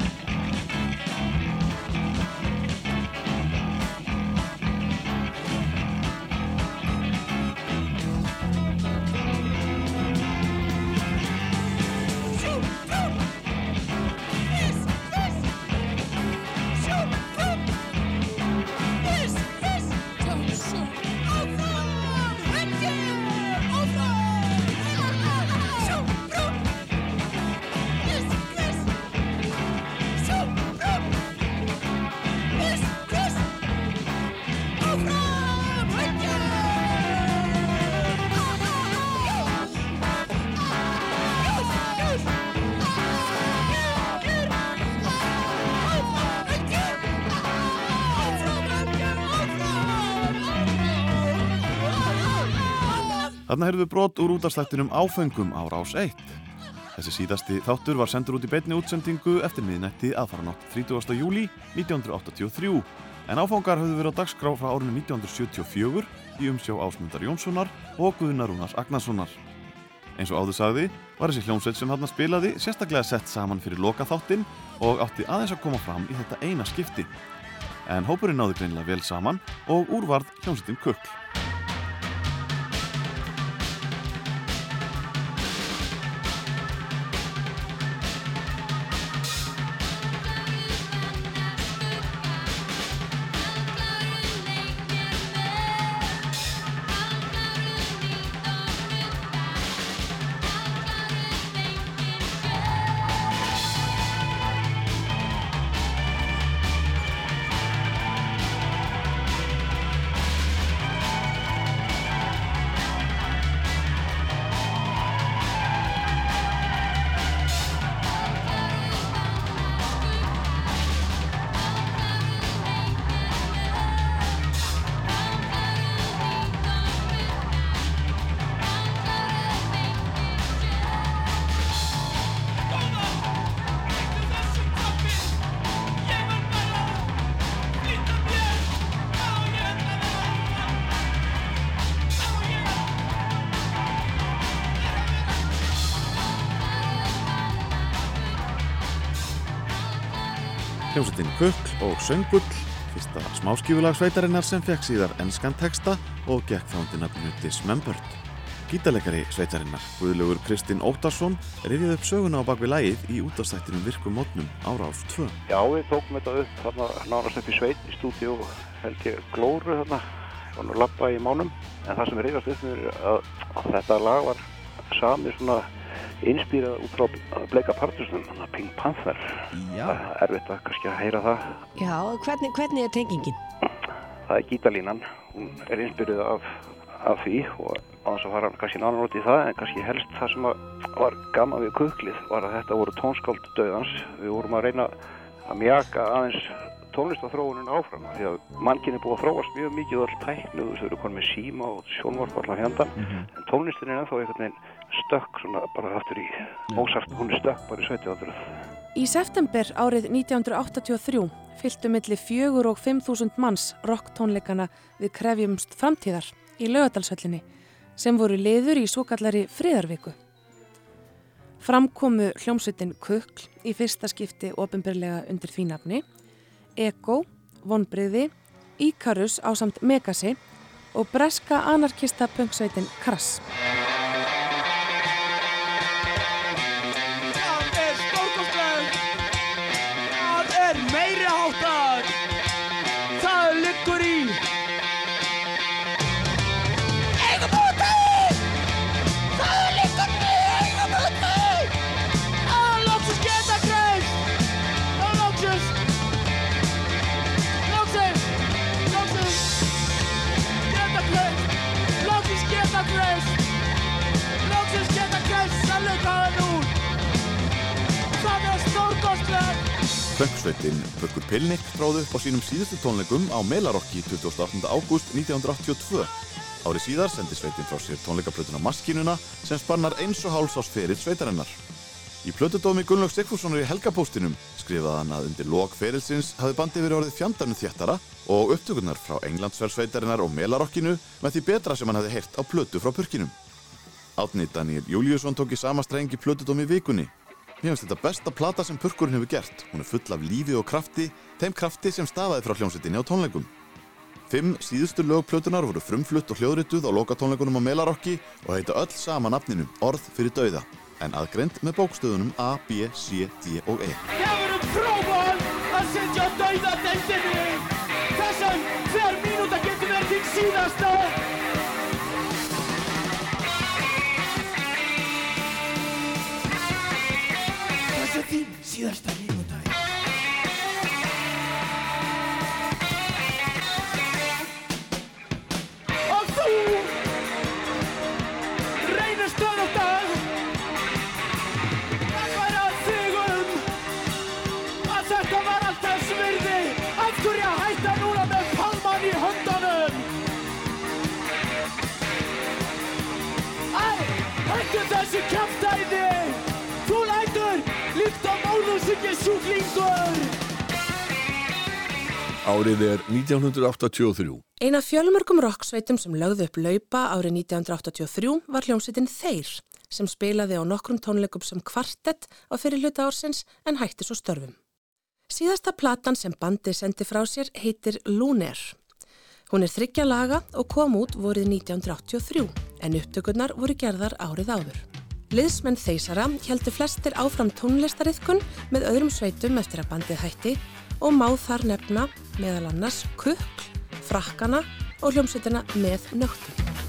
Þarna heyrðu brot úr útastættinum áfengum á rás 1. Þessi síðasti þáttur var sendur út í beinni útsendingu eftir miðnætti aðfara nátt 30. júli 1983 en áfangar höfðu verið á dagskrá frá árinu 1974 í umsjá Ásmundar Jónssonar og Guðnar Rúnars Agnarssonar. Eins og áður sagði var þessi hljómsveit sem hann spilaði sérstaklega sett saman fyrir loka þáttin og átti aðeins að koma fram í þetta eina skipti. En hópurinn náði greinlega vel saman og úrvarð hljómsveitin Kukl. Söngull, fyrsta smáskífulag sveitarinnar sem fekk síðar ennskan texta og gekk þá undir nafninu Dismembered. Gítarleikari sveitarinnar, Guðlaugur Kristinn Óttarsson, rifið upp söguna á bakvið lægið í útastættinum virkum mótnum ára áf 2. Já, við tókum þetta upp þarna nánast upp í sveit í stúdíu held ég glóru þarna og nú lappa í mánum en það sem reyðast upp með er að, að þetta lag var sami svona inspírað út frá Bleika Partusnum, þannig að Pink Panther. Er erfitt að kannski að heyra það. Já, hvernig, hvernig er tengingin? það er gítalínan, hún er inspírað af, af því og á þess að fara kannski nánar út í það en kannski helst það sem að var gaman við kuklið var að þetta voru tónskáld döðans við vorum að reyna að mjaka aðeins tónlistathróunin áfram því að mannkinn er búið að þróast mjög mikið og all tæknu, þau eru konið með síma og sjónvarp allan fjandan en tónlistin er ennþá einhvern veginn stökk svona bara aftur í Mozart, hún er stökk bara í 1700 Í september árið 1983 fylgtu milli fjögur og 5.000 manns rocktónleikana við krefjumst framtíðar í laugadalsöllinni sem voru liður í svo kallari friðarviku. Framkomu hljómsveitin Kukl í fyrsta skipti ofinbyrlega undir því nafni, Ego, Vonbriði, Íkarus á samt Megasi og breska anarkista punksveitin Krass. Pönksveitin Pörkur Pilnik tróðu upp á sínum síðustu tónleikum á Melarokki 28. ágúst 1982. Árið síðar sendi sveitin frá sér tónleikaplötuna Maskinuna sem spannar eins og háls ás ferill sveitarinnar. Í plötudómi Gunnlaug Sigfússonar í Helgapóstinum skrifaði hann að undir lok ferilsins hafði bandið verið orðið fjandarnu þjættara og upptökurnar frá Englandsfjörnsveitarinnar og Melarokkinu með því betra sem hann hafði heyrt á plötu frá purkinum. Átni Daniel Júliusson tók í sama streng í plötudómi vikunni. Mér finnst þetta besta plata sem purkurinn hefur gert. Hún er full af lífi og krafti, þeim krafti sem stafaði frá hljómsveitinni á tónleikum. Fimm síðustu lögplötunar voru frumflutt og hljóðrituð á lokatónleikunum á Melarokki og heita öll sama nafninu Orð fyrir dauða, en aðgreint með bókstöðunum A, B, C, D og E. Það verður frábært að setja dauða deildinni Þessum hver mínúta getur verið þín síðasta er sjúklingur Árið er 1983. Eina fjölmörgum rocksveitum sem lögðu upp laupa árið 1983 var hljómsveitin Þeir sem spilaði á nokkrum tónleikum sem kvartett á fyrir hluta ársins en hætti svo störfum. Síðasta platan sem bandi sendi frá sér heitir Lunair. Hún er þryggja laga og kom út vorið 1983 en upptökurnar voru gerðar árið áður. Liðsmenn þeysara heldur flestir áfram tónlistariðkun með öðrum sveitum eftir að bandið hætti og má þar nefna meðal annars kukl, frakkana og hljómsveitina með nögtum.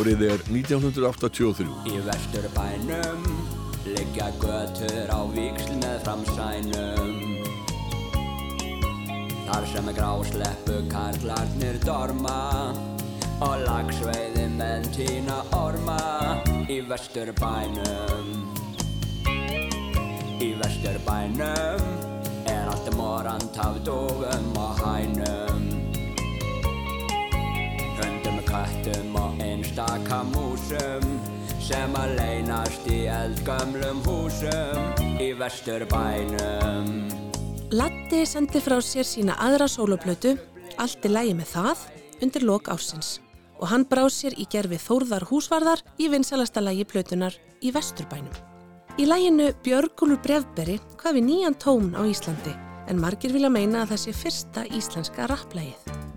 Árið er 1983. Í vestur bænum liggja götur á víksl með framsænum. Þar sem grásleppu karlarnir dorma og lagsveiði menn tína orma í vestur bænum. Í vestur vesturbænum er allt morant af dógum og hænum. Hundum, köttum og einstaka músum sem að leynast í eldgömlum húsum í vesturbænum Latti sendi frá sér sína aðra sóloplötu, allt í lægi með það, undir lok ársins og hann brá sér í gerfi Þórðar húsvarðar í vinsalasta lægi plötunar í Vesturbænum. Í læginu Björgúlur brefberi hvað við nýjan tón á Íslandi en margir vilja meina að það sé fyrsta íslenska rapplægið.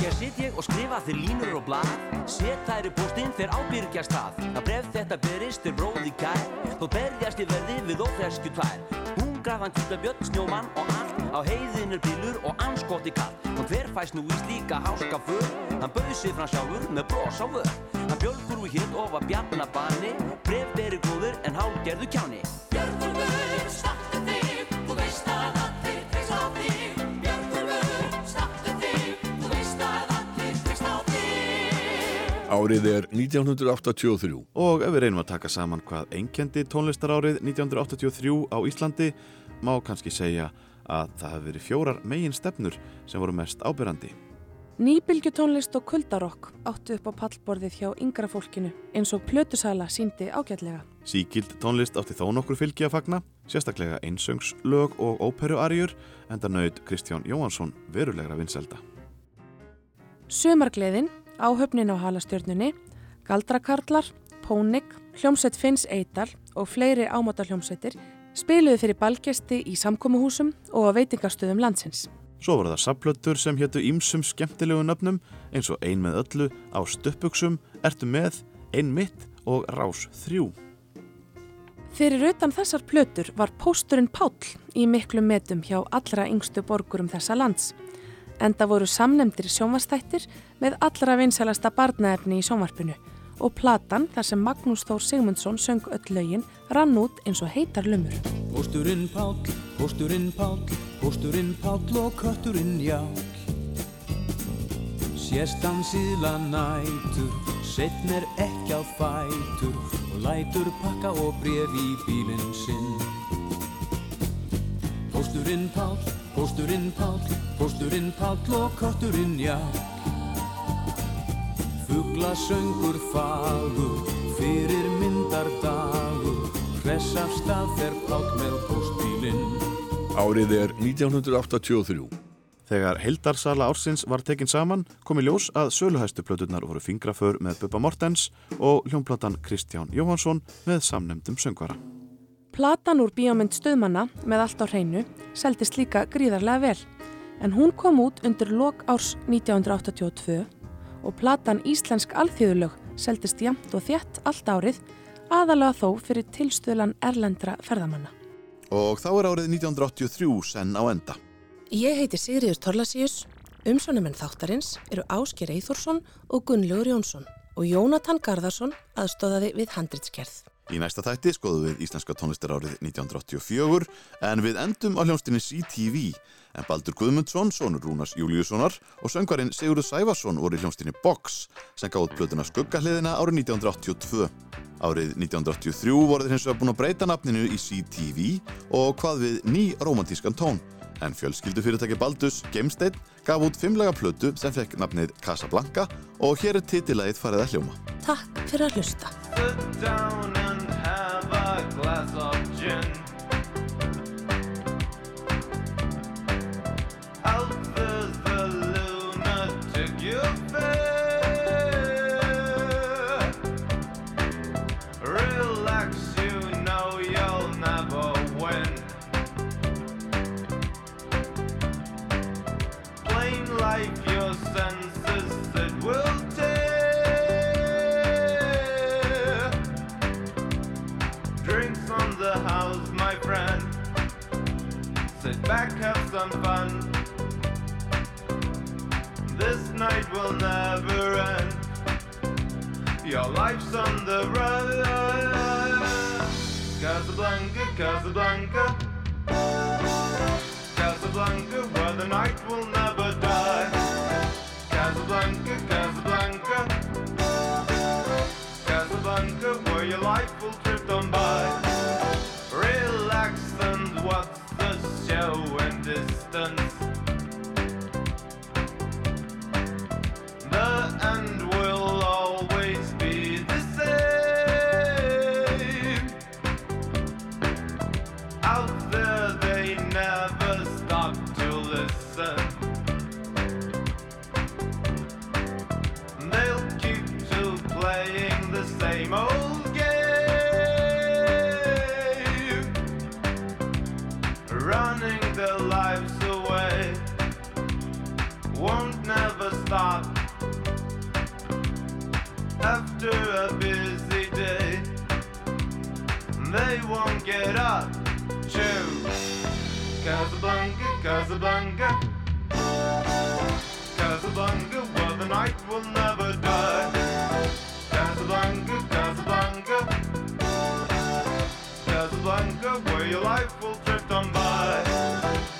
Hér sitt ég og skrifa þér línur og blað. Set þær í postinn þegar ábyrgjast það Að bref þetta berist til bróði kær Þó berjast ég verði við óþeskju tvær. Hún grafan kjúta björn, snjómann og allt Á heiðin er bílur og anskoti kall. Og hver fæst nú í slíka háska för? Hann bauð sig fram sjálfur með bros á vör. Hann bjölgur úr hitt og var bjarnabanni Bref beri góður en hálgerðu kjáni. Björgúlfur, Árið er 1983. Og ef við reynum að taka saman hvað einkendi tónlistarárið 1983 á Íslandi má kannski segja að það hefði verið fjórar megin stefnur sem voru mest ábyrrandi. Nýbylgjutónlist og kuldarokk áttu upp á pallborðið hjá yngra fólkinu eins og plötusala síndi ágætlega. Síkild tónlist átti þó nokkur fylgi að fagna, sérstaklega einsöngslög og óperuarjur, enda nöyð Kristján Jóhansson verulegra vinselda. Sumargleðin, áhöfnin á halastjörnunni, galdrakarlar, pónik, hljómsveit Finns Eidal og fleiri ámáta hljómsveitir spiluðu fyrir balgesti í samkómuhúsum og á veitingastöðum landsins. Svo voru það sapplötur sem héttu ímsum skemmtilegu nöfnum eins og ein með öllu á stöppuksum, ertu með, ein mitt og rás þrjú. Fyrir utan þessar plötur var pósturinn Páll í miklum metum hjá allra yngstu borgurum þessa lands. Enda voru samnemdir sjónvastættir með allra vinsælasta barnaefni í sjónvarpinu og platan þar sem Magnús Þór Sigmundsson söng öll lögin rann út eins og heitar lumur. Pósturinn Páll, pósturinn Páll, pósturinn Páll og kötturinn Jál. Sérst hann síðla nætur, setn er ekki á fætur og lætur pakka og bref í bílinn sinn. Pósturinn Páll, pósturinn Páll, pósturinn Páll og kötturinn Jál. Fugla söngur fagur, fyrir myndardagur, hress af stað fer Páll með póstbílinn. Árið er 1983. Þegar heildarsala ársins var tekin saman kom í ljós að söluhæstu plöturnar voru fingraför með Bubba Mortens og hljómplatan Kristján Jóhansson með samnemdum söngvara. Platan úr bíómynd stöðmanna með allt á hreinu seldist líka gríðarlega vel en hún kom út undir lok árs 1982 og platan Íslensk alþjóðulög seldist jamt og þétt allt árið aðalega þó fyrir tilstöðlan erlendra ferðamanna. Og þá er árið 1983 senn á enda. Ég heiti Sigriður Torlasíus, umsónumenn þáttarins eru Ásker Eithórsson og Gunnlaugur Jónsson og Jónatan Garðarsson aðstóðaði við handritskerð. Í næsta þætti skoðum við Íslenska tónlistar árið 1984 en við endum á hljónstinni CTV en Baldur Guðmundsson, sonur Rúnars Júliussonar og söngvarinn Sigurður Sæfarsson voru í hljónstinni Box sem gáði plötuna Skuggahliðina árið 1982. Árið 1983 voru þeir hins vegar búin að breyta nafninu í CTV og hvað við ný romantískan tón. En fjölskyldu fyrirtæki Baldus, Gemstein, gaf út fimmlega plötu sem fekk nafnið Casablanca og hér er titillægið farið að hljóma. Takk fyrir að hlusta. A glass of gin. Fun. This night will never end. Your life's on the run. Casablanca, Casablanca. Casablanca, where the night will never die. Casablanca, Casablanca. Casablanca, where your life will drift on by. show distance. After a busy day, they won't get up. Choo. Casablanca, Casablanca. Casablanca, where the night will never die. Casablanca, Casablanca. Casablanca, where your life will drift on by.